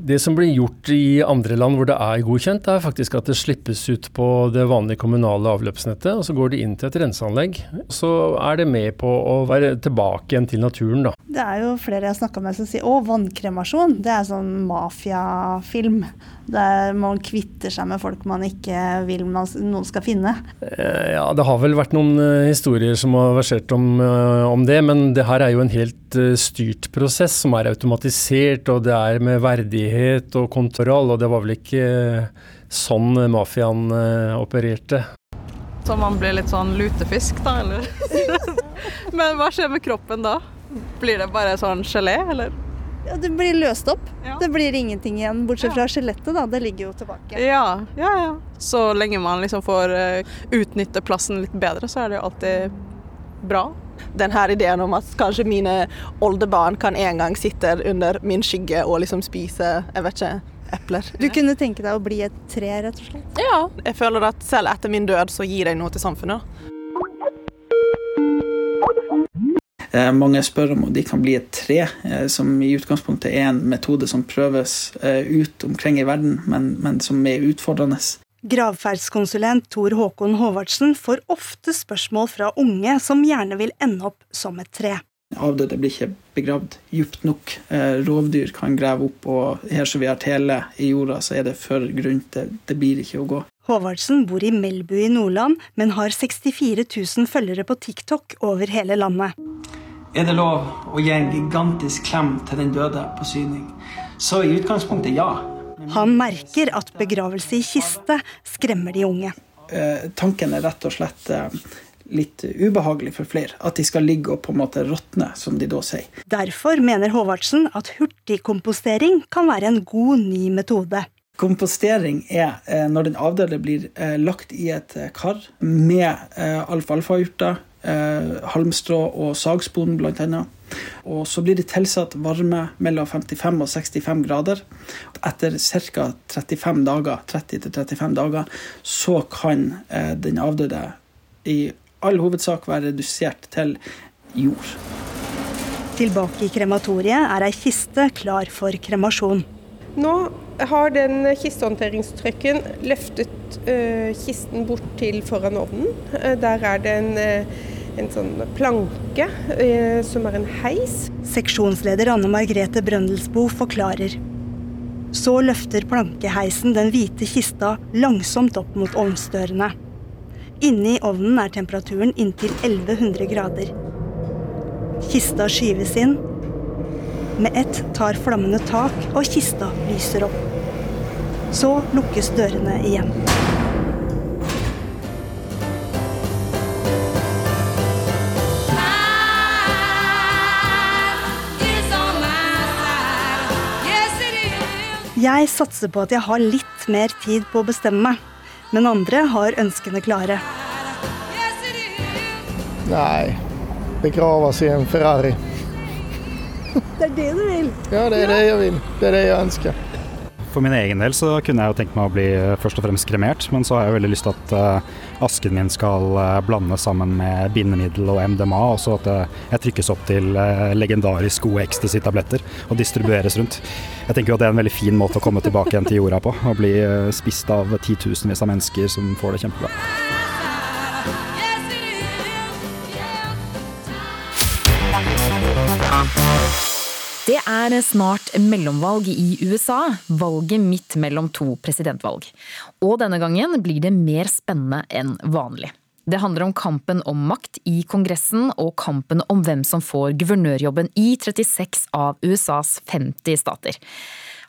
Det som blir gjort i andre land hvor det er godkjent, er faktisk at det slippes ut på det vanlige kommunale avløpsnettet, og så går det inn til et renseanlegg. Så er det med på å være tilbake igjen til naturen, da. Det er jo flere jeg har snakka med som sier å, vannkremasjon, det er sånn mafiafilm. Der man kvitter seg med folk man ikke vil man, noen skal finne. Eh, Ja, det har vel vært noen eh, historier som har versert om, eh, om det, men det her er jo en helt styrt prosess som er automatisert, og det er med verdighet og kontroll, og det var vel ikke sånn mafiaen opererte. Så man blir litt sånn lutefisk, da, eller? Men hva skjer med kroppen da? Blir det bare sånn gelé, eller? Ja, det blir løst opp. Det blir ingenting igjen, bortsett fra skjelettet, da. Det ligger jo tilbake. Ja, ja, ja. Så lenge man liksom får eh, utnytte plassen litt bedre, så er det jo alltid bra. Den her ideen om at kanskje mine oldebarn kan en gang sitte under min skygge og liksom spise jeg vet ikke, epler. Du kunne tenke deg å bli et tre, rett og slett? Ja, jeg føler at selv etter min død så gir jeg noe til samfunnet. Eh, Mange spør om de kan bli et tre, eh, som i utgangspunktet er en metode som prøves eh, ut omkring i verden, men, men som er utfordrende. Gravferdskonsulent Tor Håkon Håvardsen får ofte spørsmål fra unge som gjerne vil ende opp som et tre. Avdøde blir ikke begravd djupt nok. Rovdyr kan grave opp, og her som vi har tele i jorda, så er det for grunt. Det, det blir ikke å gå. Håvardsen bor i Melbu i Nordland, men har 64 000 følgere på TikTok over hele landet. Er det lov å gi en gigantisk klem til den døde på syning? Så i utgangspunktet ja. Han merker at begravelse i kiste skremmer de unge. Eh, tanken er rett og slett eh, litt ubehagelig for flere. At de skal ligge og på en måte råtne, som de da sier. Derfor mener Håvardsen at hurtigkompostering kan være en god ny metode. Kompostering er eh, når den avdøde blir eh, lagt i et eh, kar med eh, alfalfaurter, eh, halmstrå og sagspon bl.a. Og så blir det tilsatt varme mellom 55 og 65 grader. Etter ca. 35 dager, 30-35 dager så kan eh, den avdøde i all hovedsak være redusert til jord. Tilbake i krematoriet er ei kiste klar for kremasjon. Nå har den kistehåndteringstrøkken løftet uh, kisten bort til foran ovnen. Uh, der er det en, uh, en sånn planke som er en heis. Seksjonsleder Anne Margrethe Brøndelsbo forklarer. Så løfter plankeheisen den hvite kista langsomt opp mot ovnsdørene. Inni ovnen er temperaturen inntil 1100 grader. Kista skyves inn. Med ett tar flammene tak, og kista lyser opp. Så lukkes dørene igjen. Jeg satser på at jeg har litt mer tid på å bestemme meg, men andre har ønskene klare. Nei, begraves i en Ferrari. Det er det du vil? Ja, det er det jeg vil. Det er det jeg ønsker. For min egen del så kunne jeg jo tenkt meg å bli eh, først og fremst kremert, men så har jeg veldig lyst til at eh, asken min skal eh, blandes sammen med bindemiddel og MDMA, og så at jeg trykkes opp til legendarisk gode ecstasy-tabletter og distribueres rundt. Jeg tenker jo at det er en veldig fin måte å komme tilbake igjen til jorda på, å bli spist av titusenvis av mennesker som får det kjempebra. Det er snart mellomvalg i USA, valget midt mellom to presidentvalg. Og denne gangen blir det mer spennende enn vanlig. Det handler om kampen om makt i Kongressen og kampen om hvem som får guvernørjobben i 36 av USAs 50 stater.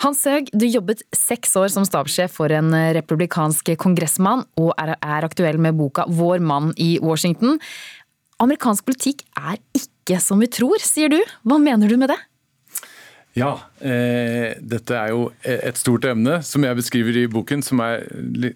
Hans Høeg, du jobbet seks år som stabssjef for en republikansk kongressmann, og er aktuell med boka Vår mann i Washington. Amerikansk politikk er ikke som vi tror, sier du. Hva mener du med det? Ja, eh, dette er jo et stort emne som jeg beskriver i boken, som er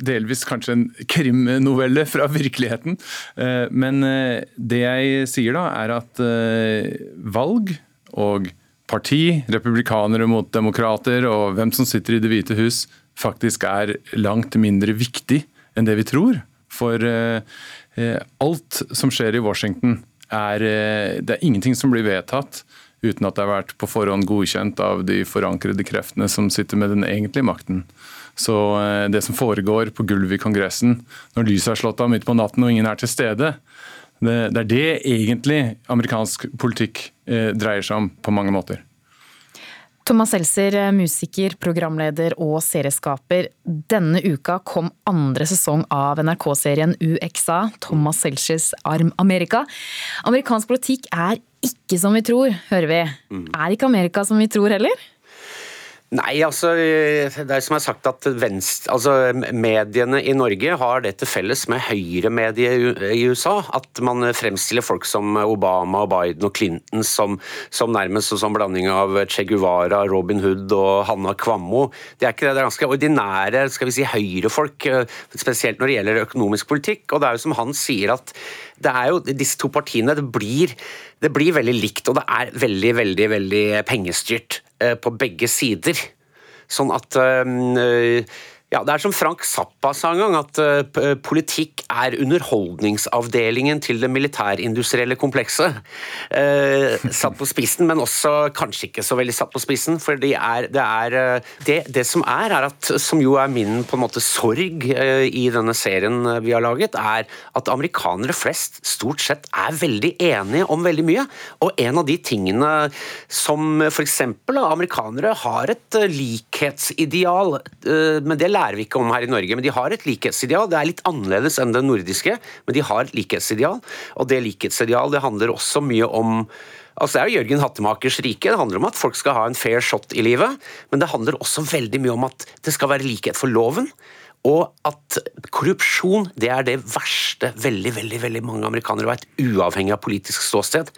delvis kanskje en krimnovelle fra virkeligheten. Eh, men eh, det jeg sier da, er at eh, valg og parti, republikanere mot demokrater og hvem som sitter i Det hvite hus, faktisk er langt mindre viktig enn det vi tror. For eh, eh, alt som skjer i Washington, er, det er ingenting som blir vedtatt uten at det har vært på forhånd godkjent av de forankrede kreftene som sitter med den egentlige makten. Så eh, det som foregår på gulvet i Kongressen, når lyset er slått av midt på natten og ingen er til stede, det, det er det egentlig amerikansk politikk eh, dreier seg om på mange måter. Thomas Seltzer, musiker, programleder og serieskaper. Denne uka kom andre sesong av NRK-serien UXA, Thomas Seltzers Arm Amerika. Amerikansk politikk er ikke som vi tror, hører vi. Er ikke Amerika som vi tror heller? Nei, altså det er som jeg har sagt at venstre, altså Mediene i Norge har det til felles med høyremedier i USA. At man fremstiller folk som Obama, og Biden og Clinton som, som nærmest som blanding av Che Guevara, Robin Hood og Hanna Kvammo. Det er ikke det, det er ganske ordinære skal vi si, høyrefolk, spesielt når det gjelder økonomisk politikk. Og det er jo som han sier at det er jo disse to partiene det blir, det blir veldig likt, og det er veldig, veldig, veldig pengestyrt på begge sider. Sånn at ja, Det er som Frank Zappa sa en gang, at uh, politikk er underholdningsavdelingen til det militærindustrielle komplekset. Uh, satt på spissen, men også kanskje ikke så veldig satt på spissen. For det, er, det, er, det, det som er, er at, som jo er min på en måte sorg uh, i denne serien vi har laget, er at amerikanere flest stort sett er veldig enige om veldig mye. Og en av de tingene som f.eks. amerikanere har et likhetsideal, men det lærer vi ikke om her i Norge, men de har et likhetsideal. Det er litt annerledes enn det nordiske, men de har et likhetsideal. Og det likhetsideal det handler også mye om Altså Det er jo Jørgen Hattemakers rike. Det handler om at folk skal ha en fair shot i livet. Men det handler også veldig mye om at det skal være likhet for loven. Og at korrupsjon det er det verste veldig veldig, veldig mange amerikanere vet, uavhengig av politisk ståsted.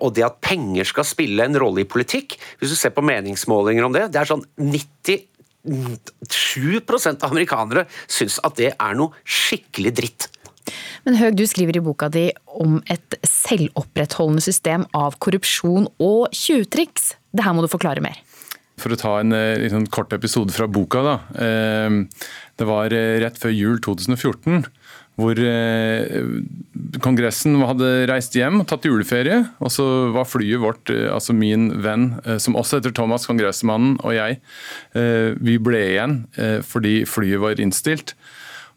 Og det at penger skal spille en rolle i politikk, hvis du ser på meningsmålinger om det, det er sånn 90 7% av amerikanere syns at det er noe skikkelig dritt. Men Høg, du skriver i boka di om et selvopprettholdende system av korrupsjon og tjuvtriks. Det her må du forklare mer. For å ta en en kort episode fra boka. da. Det var rett før jul 2014 hvor Kongressen hadde reist hjem og tatt juleferie. Og så var flyet vårt, altså min venn, som også heter Thomas, kongressmannen, og jeg, vi ble igjen fordi flyet var innstilt.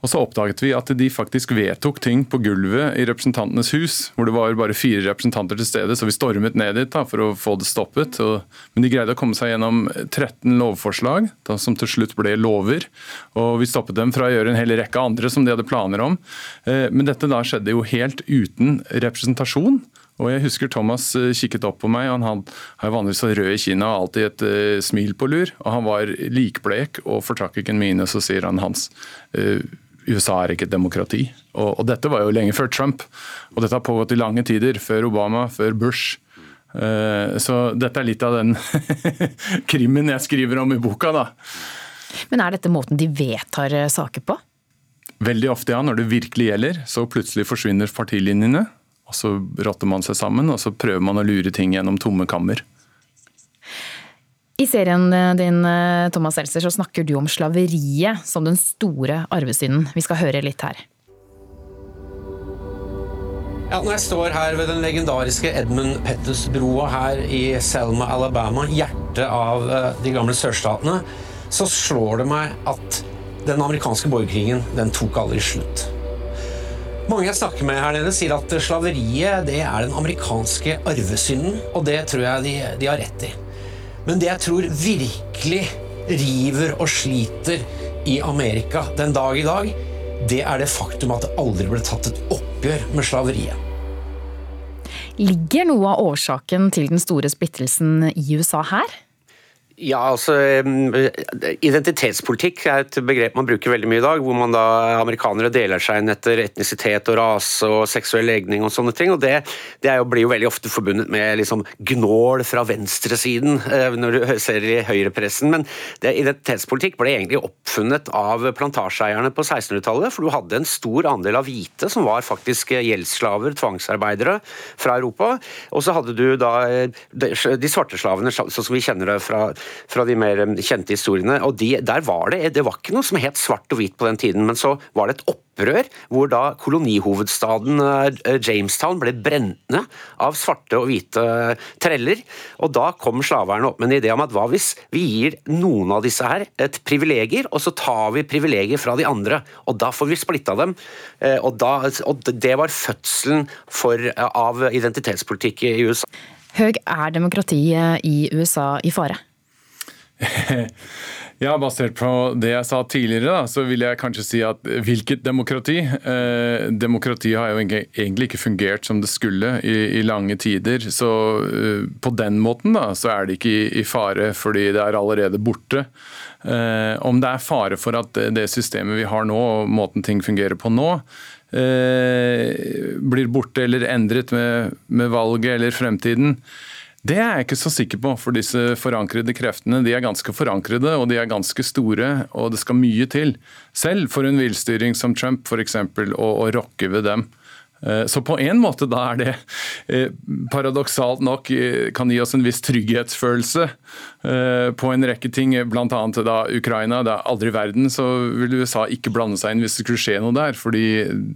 Og så oppdaget vi at de faktisk vedtok ting på gulvet i Representantenes hus, hvor det var bare fire representanter til stede, så vi stormet ned dit da, for å få det stoppet. Og, men de greide å komme seg gjennom 13 lovforslag, da, som til slutt ble lover. Og vi stoppet dem fra å gjøre en hel rekke andre som de hadde planer om. Eh, men dette da skjedde jo helt uten representasjon. Og jeg husker Thomas kikket opp på meg, og han har vanligvis så rød i kinnet og alltid et uh, smil på lur. Og han var likblek og fortrakk ikke en mine, så sier han Hans. Uh, USA er ikke et demokrati. Og, og, dette var jo lenge før Trump. Og dette har pågått i lange tider. Før Obama, før Bush. Uh, så dette er litt av den krimmen jeg skriver om i boka, da. Men er dette måten de vedtar saker på? Veldig ofte, ja. Når det virkelig gjelder, så plutselig forsvinner partilinjene. Og så rotter man seg sammen, og så prøver man å lure ting gjennom tomme kammer. I serien din Thomas Seltzer, så snakker du om slaveriet som den store arvesynden. Vi skal høre litt her. Ja, når jeg står her ved den legendariske Edmund Petters-broa her i Selma, Alabama, hjertet av de gamle sørstatene, så slår det meg at den amerikanske borgerkrigen den tok aldri slutt. Mange jeg snakker med her nede, sier at slaveriet det er den amerikanske arvesynden, og det tror jeg de, de har rett i. Men det jeg tror virkelig river og sliter i Amerika den dag i dag, det er det faktum at det aldri ble tatt et oppgjør med slaveriet. Ligger noe av årsaken til den store splittelsen i USA her? Ja, altså Identitetspolitikk er et begrep man bruker veldig mye i dag. Hvor man da amerikanere deler seg inn etter etnisitet og rase og seksuell legning og sånne ting. og Det, det jo, blir jo veldig ofte forbundet med liksom gnål fra venstresiden når du ser i høyrepressen. Men det, identitetspolitikk ble egentlig oppfunnet av plantasjeeierne på 1600-tallet. For du hadde en stor andel av hvite som var faktisk gjeldsslaver, tvangsarbeidere fra Europa. Og så hadde du da de svarte slavene, sånn som vi kjenner det fra fra de mer kjente historiene. og de, Der var det det var ikke noe som het svart og hvitt på den tiden, men så var det et opprør hvor da kolonihovedstaden Jamestown ble brent ned av svarte og hvite treller. Og da kom slaverne opp med en idé om at hva hvis vi gir noen av disse her et privilegier, og så tar vi privilegier fra de andre, og da får vi splitta dem. Og, da, og det var fødselen for, av identitetspolitikk i USA. Høg, er demokratiet i USA i fare? Ja, Basert på det jeg sa tidligere, da, så vil jeg kanskje si at hvilket demokrati? Eh, demokrati har jo egentlig ikke fungert som det skulle i, i lange tider. Så eh, på den måten da, så er det ikke i, i fare, fordi det er allerede borte. Eh, om det er fare for at det systemet vi har nå, og måten ting fungerer på nå, eh, blir borte eller endret med, med valget eller fremtiden, det er jeg ikke så sikker på, for disse forankrede kreftene de er ganske forankrede og de er ganske store, og det skal mye til. Selv for en villstyring som Trump f.eks. Å, å rokke ved dem. Eh, så på en måte da er det eh, paradoksalt nok eh, kan gi oss en viss trygghetsfølelse på en rekke ting, bl.a. da Ukraina. Det er aldri i verden så vil USA ikke blande seg inn hvis det skulle skje noe der. Fordi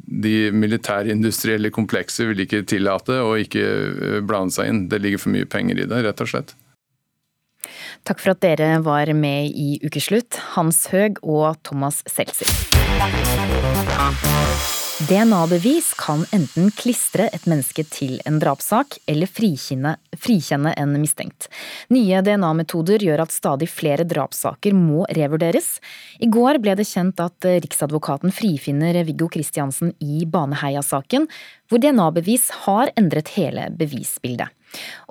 de militærindustrielle komplekset vil ikke tillate å ikke blande seg inn. Det ligger for mye penger i det, rett og slett. Takk for at dere var med i Ukeslutt, Hans Høeg og Thomas Seltzer. DNA-bevis kan enten klistre et menneske til en drapssak, eller frikjenne, frikjenne en mistenkt. Nye DNA-metoder gjør at stadig flere drapssaker må revurderes. I går ble det kjent at Riksadvokaten frifinner Viggo Kristiansen i Baneheia-saken, hvor DNA-bevis har endret hele bevisbildet.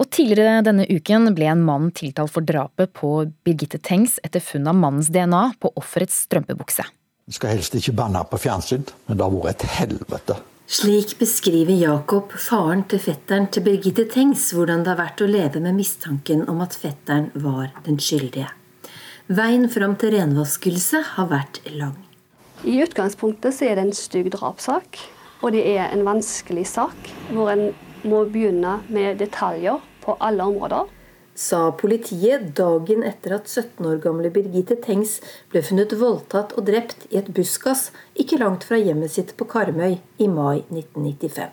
Og Tidligere denne uken ble en mann tiltalt for drapet på Birgitte Tengs etter funn av mannens DNA på offerets strømpebukse. Vi skal helst ikke banne på fjernsyn, men det har vært et helvete. Slik beskriver Jakob, faren til fetteren til Birgitte Tengs, hvordan det har vært å leve med mistanken om at fetteren var den skyldige. Veien fram til renvaskelse har vært lang. I utgangspunktet så er det en stygg drapssak, og det er en vanskelig sak hvor en må begynne med detaljer på alle områder sa politiet dagen etter at 17 år gamle Birgitte Tengs ble funnet voldtatt og drept i et buskas ikke langt fra hjemmet sitt på Karmøy i mai 1995.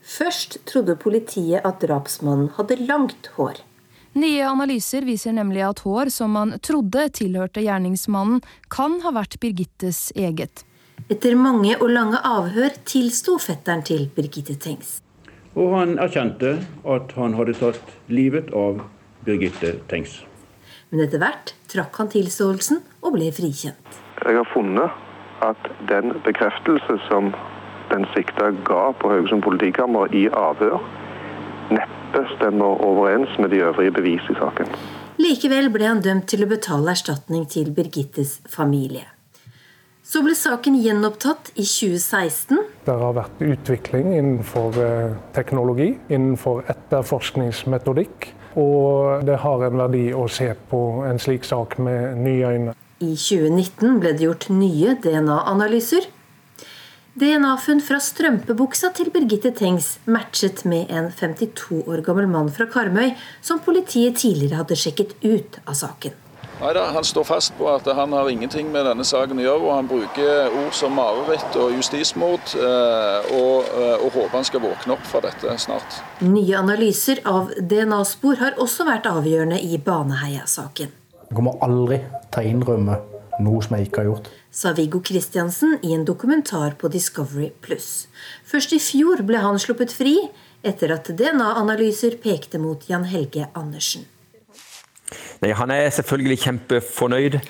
Først trodde politiet at drapsmannen hadde langt hår. Nye analyser viser nemlig at hår som man trodde tilhørte gjerningsmannen, kan ha vært Birgittes eget. Etter mange og lange avhør tilsto fetteren til Birgitte Tengs. Og han erkjente at han hadde tatt livet av Birgitte Tengs. Men etter hvert trakk han tilståelsen og ble frikjent. Jeg har funnet at den bekreftelse som den sikta ga på Haugesund politikammer i avhør, neppe stemmer overens med de øvrige bevis i saken. Likevel ble han dømt til å betale erstatning til Birgittes familie. Så ble saken gjenopptatt i 2016. Det har vært utvikling innenfor eh, teknologi, innenfor etterforskningsmetodikk. Og det har en verdi å se på en slik sak med nye øyne. I 2019 ble det gjort nye DNA-analyser. DNA-funn fra strømpebuksa til Birgitte Tengs matchet med en 52 år gammel mann fra Karmøy, som politiet tidligere hadde sjekket ut av saken. Neida, Han står fast på at han har ingenting med denne saken å gjøre. og Han bruker ord som mareritt og justismord, eh, og, eh, og håper han skal våkne opp fra dette snart. Nye analyser av DNA-spor har også vært avgjørende i Baneheia-saken. Jeg kommer aldri til å innrømme noe som jeg ikke har gjort. Sa Viggo Kristiansen i en dokumentar på Discovery Pluss. Først i fjor ble han sluppet fri, etter at DNA-analyser pekte mot Jan Helge Andersen. Nei, Han er selvfølgelig kjempefornøyd.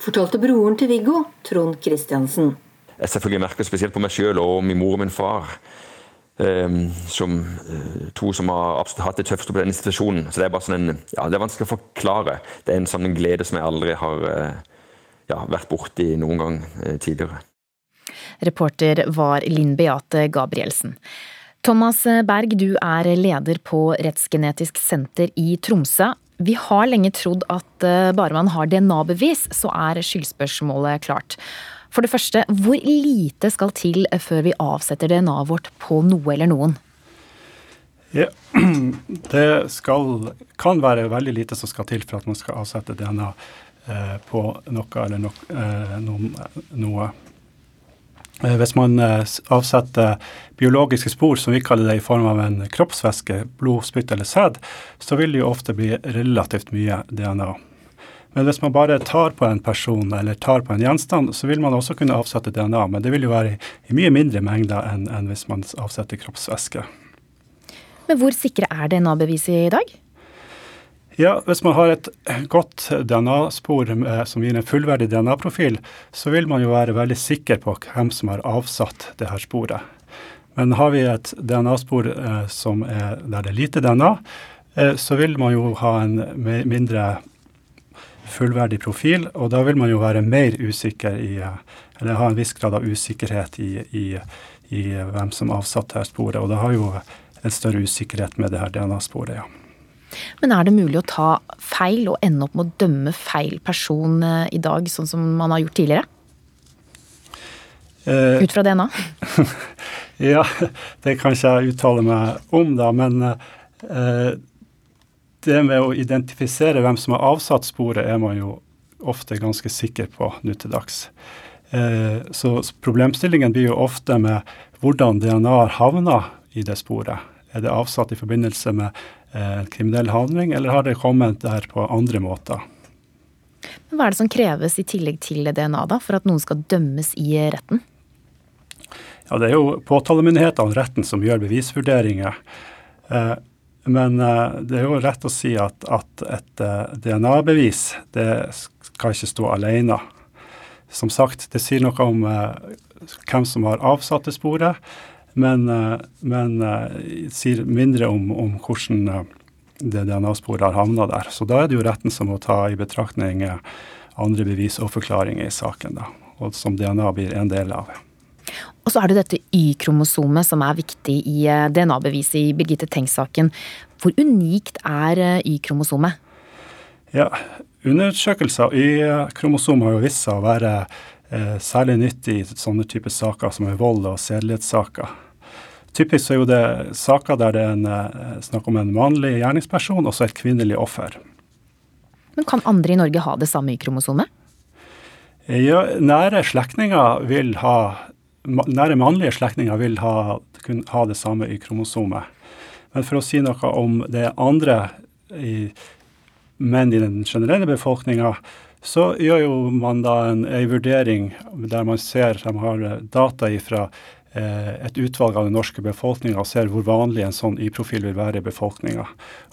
Fortalte broren til Viggo, Trond Kristiansen. Jeg selvfølgelig merker spesielt på meg sjøl og min mor og min far. Um, som uh, to som har absolutt hatt det tøffeste på denne situasjonen. Så Det er bare sånn en, ja, det er vanskelig å forklare. Det er en sånn glede som jeg aldri har uh, ja, vært borti noen gang uh, tidligere. Reporter var Linn Beate Gabrielsen. Thomas Berg, du er leder på Rettsgenetisk senter i Tromsø. Vi har lenge trodd at eh, bare man har DNA-bevis, så er skyldspørsmålet klart. For det første, hvor lite skal til før vi avsetter DNA-et vårt på noe eller noen? Ja, det skal, kan være veldig lite som skal til for at man skal avsette DNA eh, på noe eller no, eh, noe. Eh, hvis man eh, avsetter biologiske spor, som vi kaller det, i form av en kroppsvæske, blod, spytt eller sæd, så vil det jo ofte bli relativt mye DNA. Men hvis man bare tar på en person eller tar på en gjenstand, så vil man også kunne avsette DNA, men det vil jo være i mye mindre mengder enn, enn hvis man avsetter kroppsvæske. Men hvor sikre er DNA-beviset i dag? Ja, Hvis man har et godt DNA-spor som gir en fullverdig DNA-profil, så vil man jo være veldig sikker på hvem som har avsatt det her sporet. Men har vi et DNA-spor eh, er, der det er lite DNA, eh, så vil man jo ha en mindre fullverdig profil, og da vil man jo være mer usikker i Eller ha en viss grad av usikkerhet i, i, i hvem som avsatte her sporet. Og da har jo en større usikkerhet med det her DNA-sporet, ja. Men er det mulig å ta feil og ende opp med å dømme feil person eh, i dag, sånn som man har gjort tidligere? Uh, Ut fra DNA? ja, det kan ikke jeg uttale meg om, da. Men uh, det med å identifisere hvem som har avsatt sporet, er man jo ofte ganske sikker på nå til dags. Så problemstillingen blir jo ofte med hvordan DNA har havna i det sporet. Er det avsatt i forbindelse med kriminell handling, eller har det kommet der på andre måter? Hva er det som kreves i tillegg til DNA da, for at noen skal dømmes i retten? Ja, Det er jo påtalemyndighetene retten som gjør bevisvurderinger. Eh, men uh, det er jo rett å si at, at et DNA-bevis det skal ikke stå alene. Som sagt, det sier noe om hvem som har avsatt det sporet, men, men sier mindre om, om hvordan det DNA-sporet har havna der. Så da er det jo retten som må ta i betraktning andre bevis og forklaringer i saken, da, og som DNA blir en del av. Og så er det dette Y-kromosomet som er viktig i eh, DNA-beviset i Birgitte Tengs-saken. Hvor unikt er eh, Y-kromosomet? Ja, Undersøkelser av Y-kromosom har jo vist seg å være eh, særlig nyttig i sånne typer saker som er vold og sedelighetssaker. Typisk er jo det saker der det er en, eh, snakk om en mannlig gjerningsperson og så et kvinnelig offer. Men Kan andre i Norge ha det samme Y-kromosomet? Ja, nære slektninger vil ha nære mannlige slektninger vil ha, kunne ha det samme i kromosomet. Men for å si noe om det andre i, menn i den generelle befolkninga, så gjør jo man da en, en vurdering der man ser de har data fra eh, et utvalg av den norske befolkninga og ser hvor vanlig en sånn Y-profil vil være i befolkninga.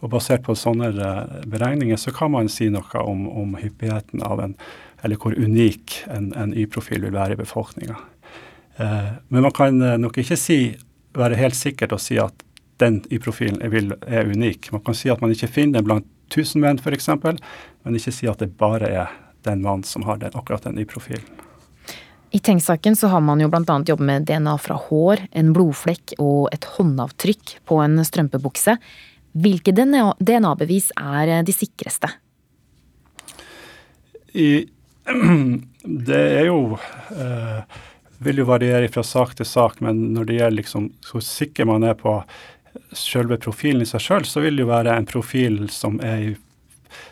Basert på sånne eh, beregninger så kan man si noe om, om hyppigheten av en, eller hvor unik en, en Y-profil vil være i befolkninga. Eh, men man kan eh, nok ikke si, være helt sikkert og si at den i profilen er, er unik. Man kan si at man ikke finner den blant 1000 menn f.eks., men ikke si at det bare er den mannen som har den, akkurat den i profilen. I Tengs-saken så har man jo bl.a. jobbet med DNA fra hår, en blodflekk og et håndavtrykk på en strømpebukse. Hvilke DNA-bevis er de sikreste? I, det er jo eh, vil jo variere fra sak til sak, men når det gjelder liksom hvor sikker man er på selve profilen i seg sjøl, så vil det jo være en profil som er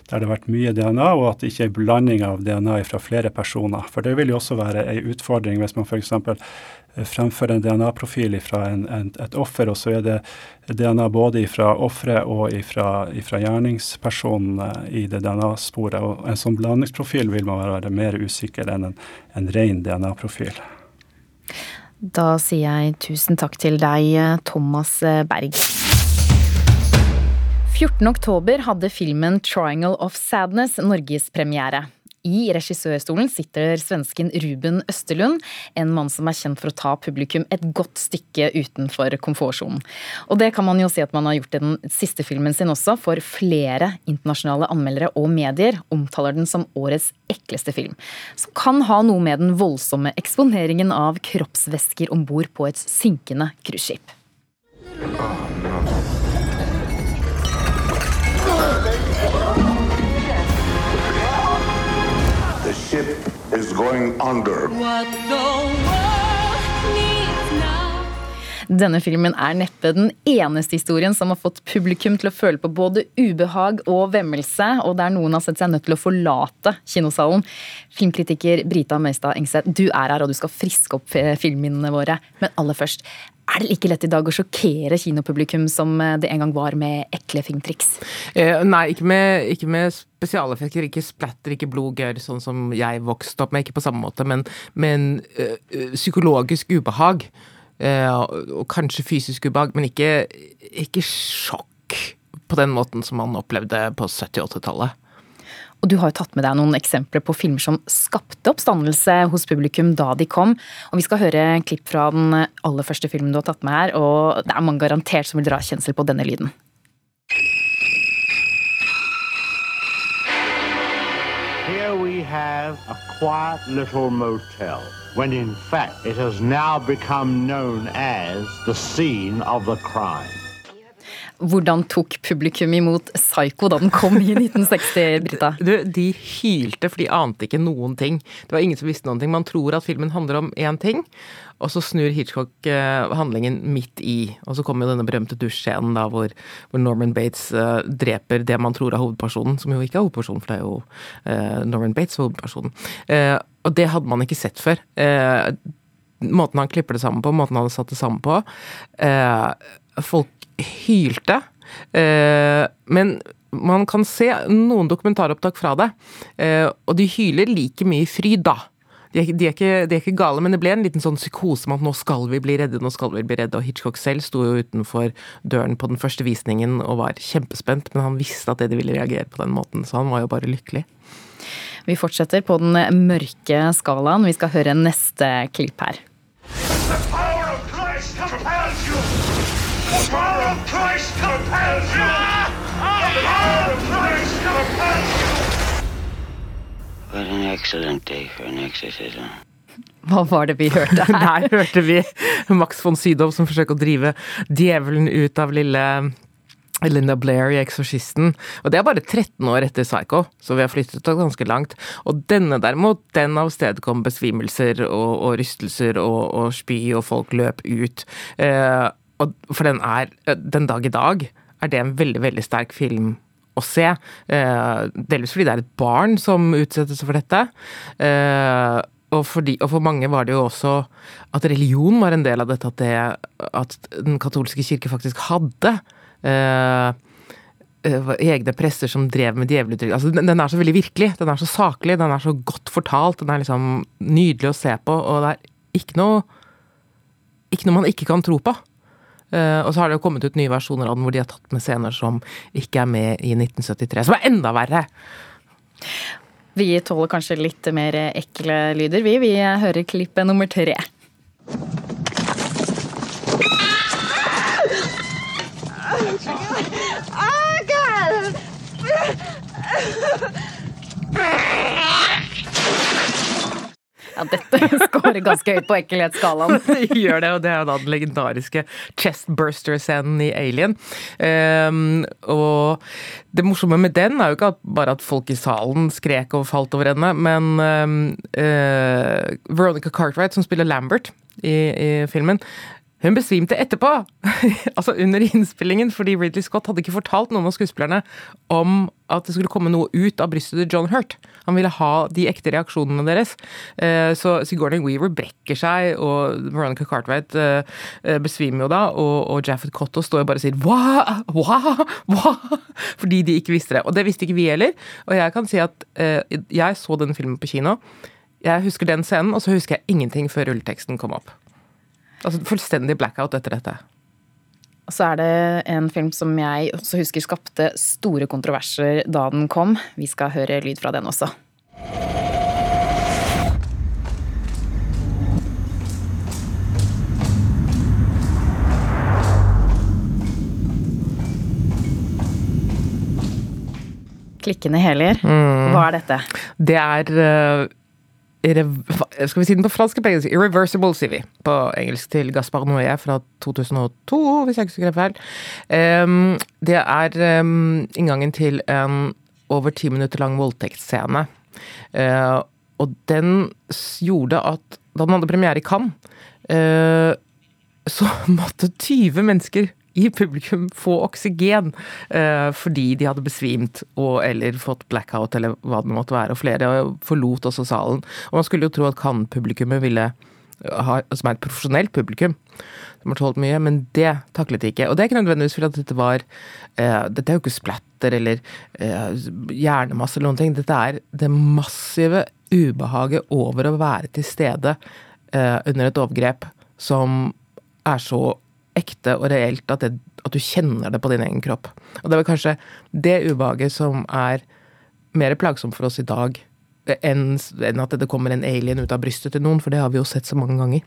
der det har vært mye DNA, og at det ikke er en blanding av DNA fra flere personer. For det vil jo også være en utfordring hvis man f.eks. fremfører en DNA-profil fra et offer, og så er det DNA både fra offeret og fra gjerningspersonen eh, i det DNA-sporet. Og En sånn blandingsprofil vil man være mer usikker enn en, en ren DNA-profil. Da sier jeg tusen takk til deg, Thomas Berg. 14.10 hadde filmen 'Triangle of Sadness' norgespremiere. I regissørstolen sitter svensken Ruben Østerlund, en mann som er kjent for å ta publikum et godt stykke utenfor komfortsonen. Og det kan man jo si at man har gjort i den siste filmen sin også, for flere internasjonale anmeldere og medier omtaler den som årets ekleste film. Som kan ha noe med den voldsomme eksponeringen av kroppsvæsker om bord på et synkende cruiseskip. Ship is going under. Denne filmen er neppe den eneste historien som har fått publikum til å føle på både ubehag og vemmelse, og der noen har sett seg nødt til å forlate kinosalen. Filmkritiker Brita Møystad Engseth, du er her og du skal friske opp filmminnene våre. Men aller først, er det like lett i dag å sjokkere kinopublikum som det en gang var med ekle filmtriks? Eh, nei, ikke med, ikke med, spesialeffekter, ikke splatter, ikke blod, gørr, sånn som jeg vokste opp med. Ikke på samme måte, men, men øh, psykologisk ubehag. Øh, og kanskje fysisk ubehag, men ikke, ikke sjokk på den måten som man opplevde på 70- og 80-tallet. Og du har jo tatt med deg noen eksempler på filmer som skapte oppstandelse hos publikum da de kom. Og vi skal høre klipp fra den aller første filmen du har tatt med her, og det er mange garantert som vil dra kjensel på denne lyden. Here we have a quiet little motel, when in fact it has now become known as the scene of the crime. Hvordan tok publikum imot Psycho da den kom i 1960, Brita? Du, de hylte, for de ante ikke noen ting. Det var ingen som visste noen ting. Man tror at filmen handler om én ting, og så snur Hitchcock eh, handlingen midt i. Og så kommer jo denne berømte dusjscenen da hvor, hvor, Norman Bates uh, dreper det man tror er hovedpersonen, som jo ikke er hovedpersonen, for det er jo uh, Norman Bates hovedpersonen. Uh, og det hadde man ikke sett før. Måten han klipper det sammen på, måten han hadde satt det sammen på. Folk hylte. Eh, men man kan se noen dokumentaropptak fra det, eh, og de hyler like mye i fryd, da. De er, de, er ikke, de er, ikke, gale, men det ble en liten sånn psykose om at nå skal vi bli redde, nå skal vi bli redde. Og Hitchcock selv sto jo utenfor døren på den første visningen og var kjempespent, men han visste at de ville reagere på den måten, så han var jo bare lykkelig. Vi fortsetter på den mørke skalaen. Vi skal høre neste klipp her. Christ compels you! The power of Christ compels you! What an excellent day for an exorcism. Hva var det vi hørte her? Der hørte vi Max von Sydow som forsøker å drive djevelen ut av lille Linda Blair i 'Eksorsisten'. Og det er bare 13 år etter 'Psycho', så vi har flyttet oss ganske langt. Og denne derimot, den avstedkom besvimelser og, og rystelser og, og, spy, og folk løp ut. Eh, for den er Den dag i dag er det en veldig, veldig sterk film å se. Eh, delvis fordi det er et barn som utsettes for dette. Eh, og, fordi, og, for mange var det jo også at religion var en del av dette. At, det, at den katolske kirke faktisk hadde eh, egne presser som drev med djeveluttrykk. Altså, den, er så veldig virkelig. Den er så saklig, den er så godt fortalt. Den er liksom nydelig å se på, og det er ikke noe Ikke noe man ikke kan tro på. Uh, og så har det jo kommet ut nye versjoner av den hvor de har tatt med scener som ikke er med i 1973, som er enda verre. Vi tåler kanskje litt mer ekle lyder, vi. Vi hører klippet nummer tre. Oh, God. Ja, dette scorer ganske høyt på ekkelhetsskalaen. gjør det, og det er jo da den legendariske chestburster-scenen i Alien. Um, og det morsomme med den er jo ikke bare at folk i salen skrek og falt over henne, men um, uh, Veronica Cartwright, som spiller Lambert i, i filmen, hun besvimte etterpå! altså under innspillingen, fordi Ridley Scott hadde ikke fortalt noen av skuespillerne om at det skulle komme noe ut av brystet til John Hurt. Han ville ha de ekte reaksjonene deres. Eh, så Sigourney Weaver brekker seg, og Veronica Cartwright eh, eh, besvimer jo da, og Jaffet Cotto står og bare sier hva, hva, hva? Fordi de ikke visste det. Og det visste ikke vi heller. Og jeg kan si at jeg så den filmen på kino. Jeg husker den scenen, og så husker jeg ingenting før rulleteksten kom opp. Altså fullstendig blackout etter dette. Og så er det en film som jeg også husker skapte store kontroverser da den kom. Vi skal høre lyd fra den også. Klikkende hæler. Mm. Hva er dette? Det er uh skal vi si den på fransk eller engelsk? Irreversible, sier vi på engelsk til Gaspar Noé fra 2002, hvis jeg ikke husker feil. Um, det er um, inngangen til en over ti minutter lang voldtektsscene. Uh, og den gjorde at Da den hadde premiere i Cannes, uh, så måtte 20 mennesker i publikum få oksygen eh, fordi de hadde besvimt og eller fått blackout eller hva det måtte være. Og flere forlot også salen. Og man skulle jo tro at Cannes-publikummet ville ha, som er et profesjonelt publikum, som har tålt mye, men det taklet de ikke. Og det er ikke nødvendigvis fordi at dette var eh, Dette er jo ikke splatter eller eh, hjernemasse eller noen ting. Dette er det massive ubehaget over å være til stede eh, under et overgrep som er så ekte og reelt at, det, at, du kjenner det på din egen kropp. Og det er vel kanskje det ubehaget som er mer plagsomt for oss i dag enn, at det kommer en alien ut av brystet til noen, for det har vi jo sett så mange ganger.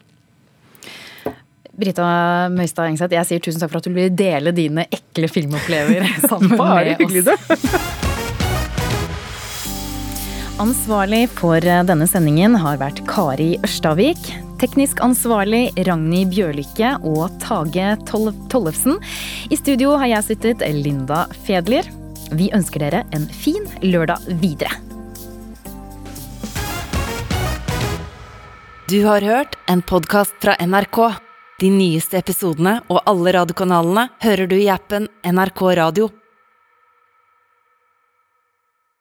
Brita Møystad Engseth, jeg sier tusen takk for at du vil dele dine ekle filmopplevelser sammen med oss. Ansvarlig for denne sendingen har vært Kari Ørstavik. Teknisk ansvarlig Ragnhild Bjørlykke og Tage Tollefsen. I studio har jeg sittet Linda Fedler. Vi ønsker dere en fin lørdag videre. Du har hørt en podkast fra NRK. De nyeste episodene og alle radiokanalene hører du i appen NRK Radio.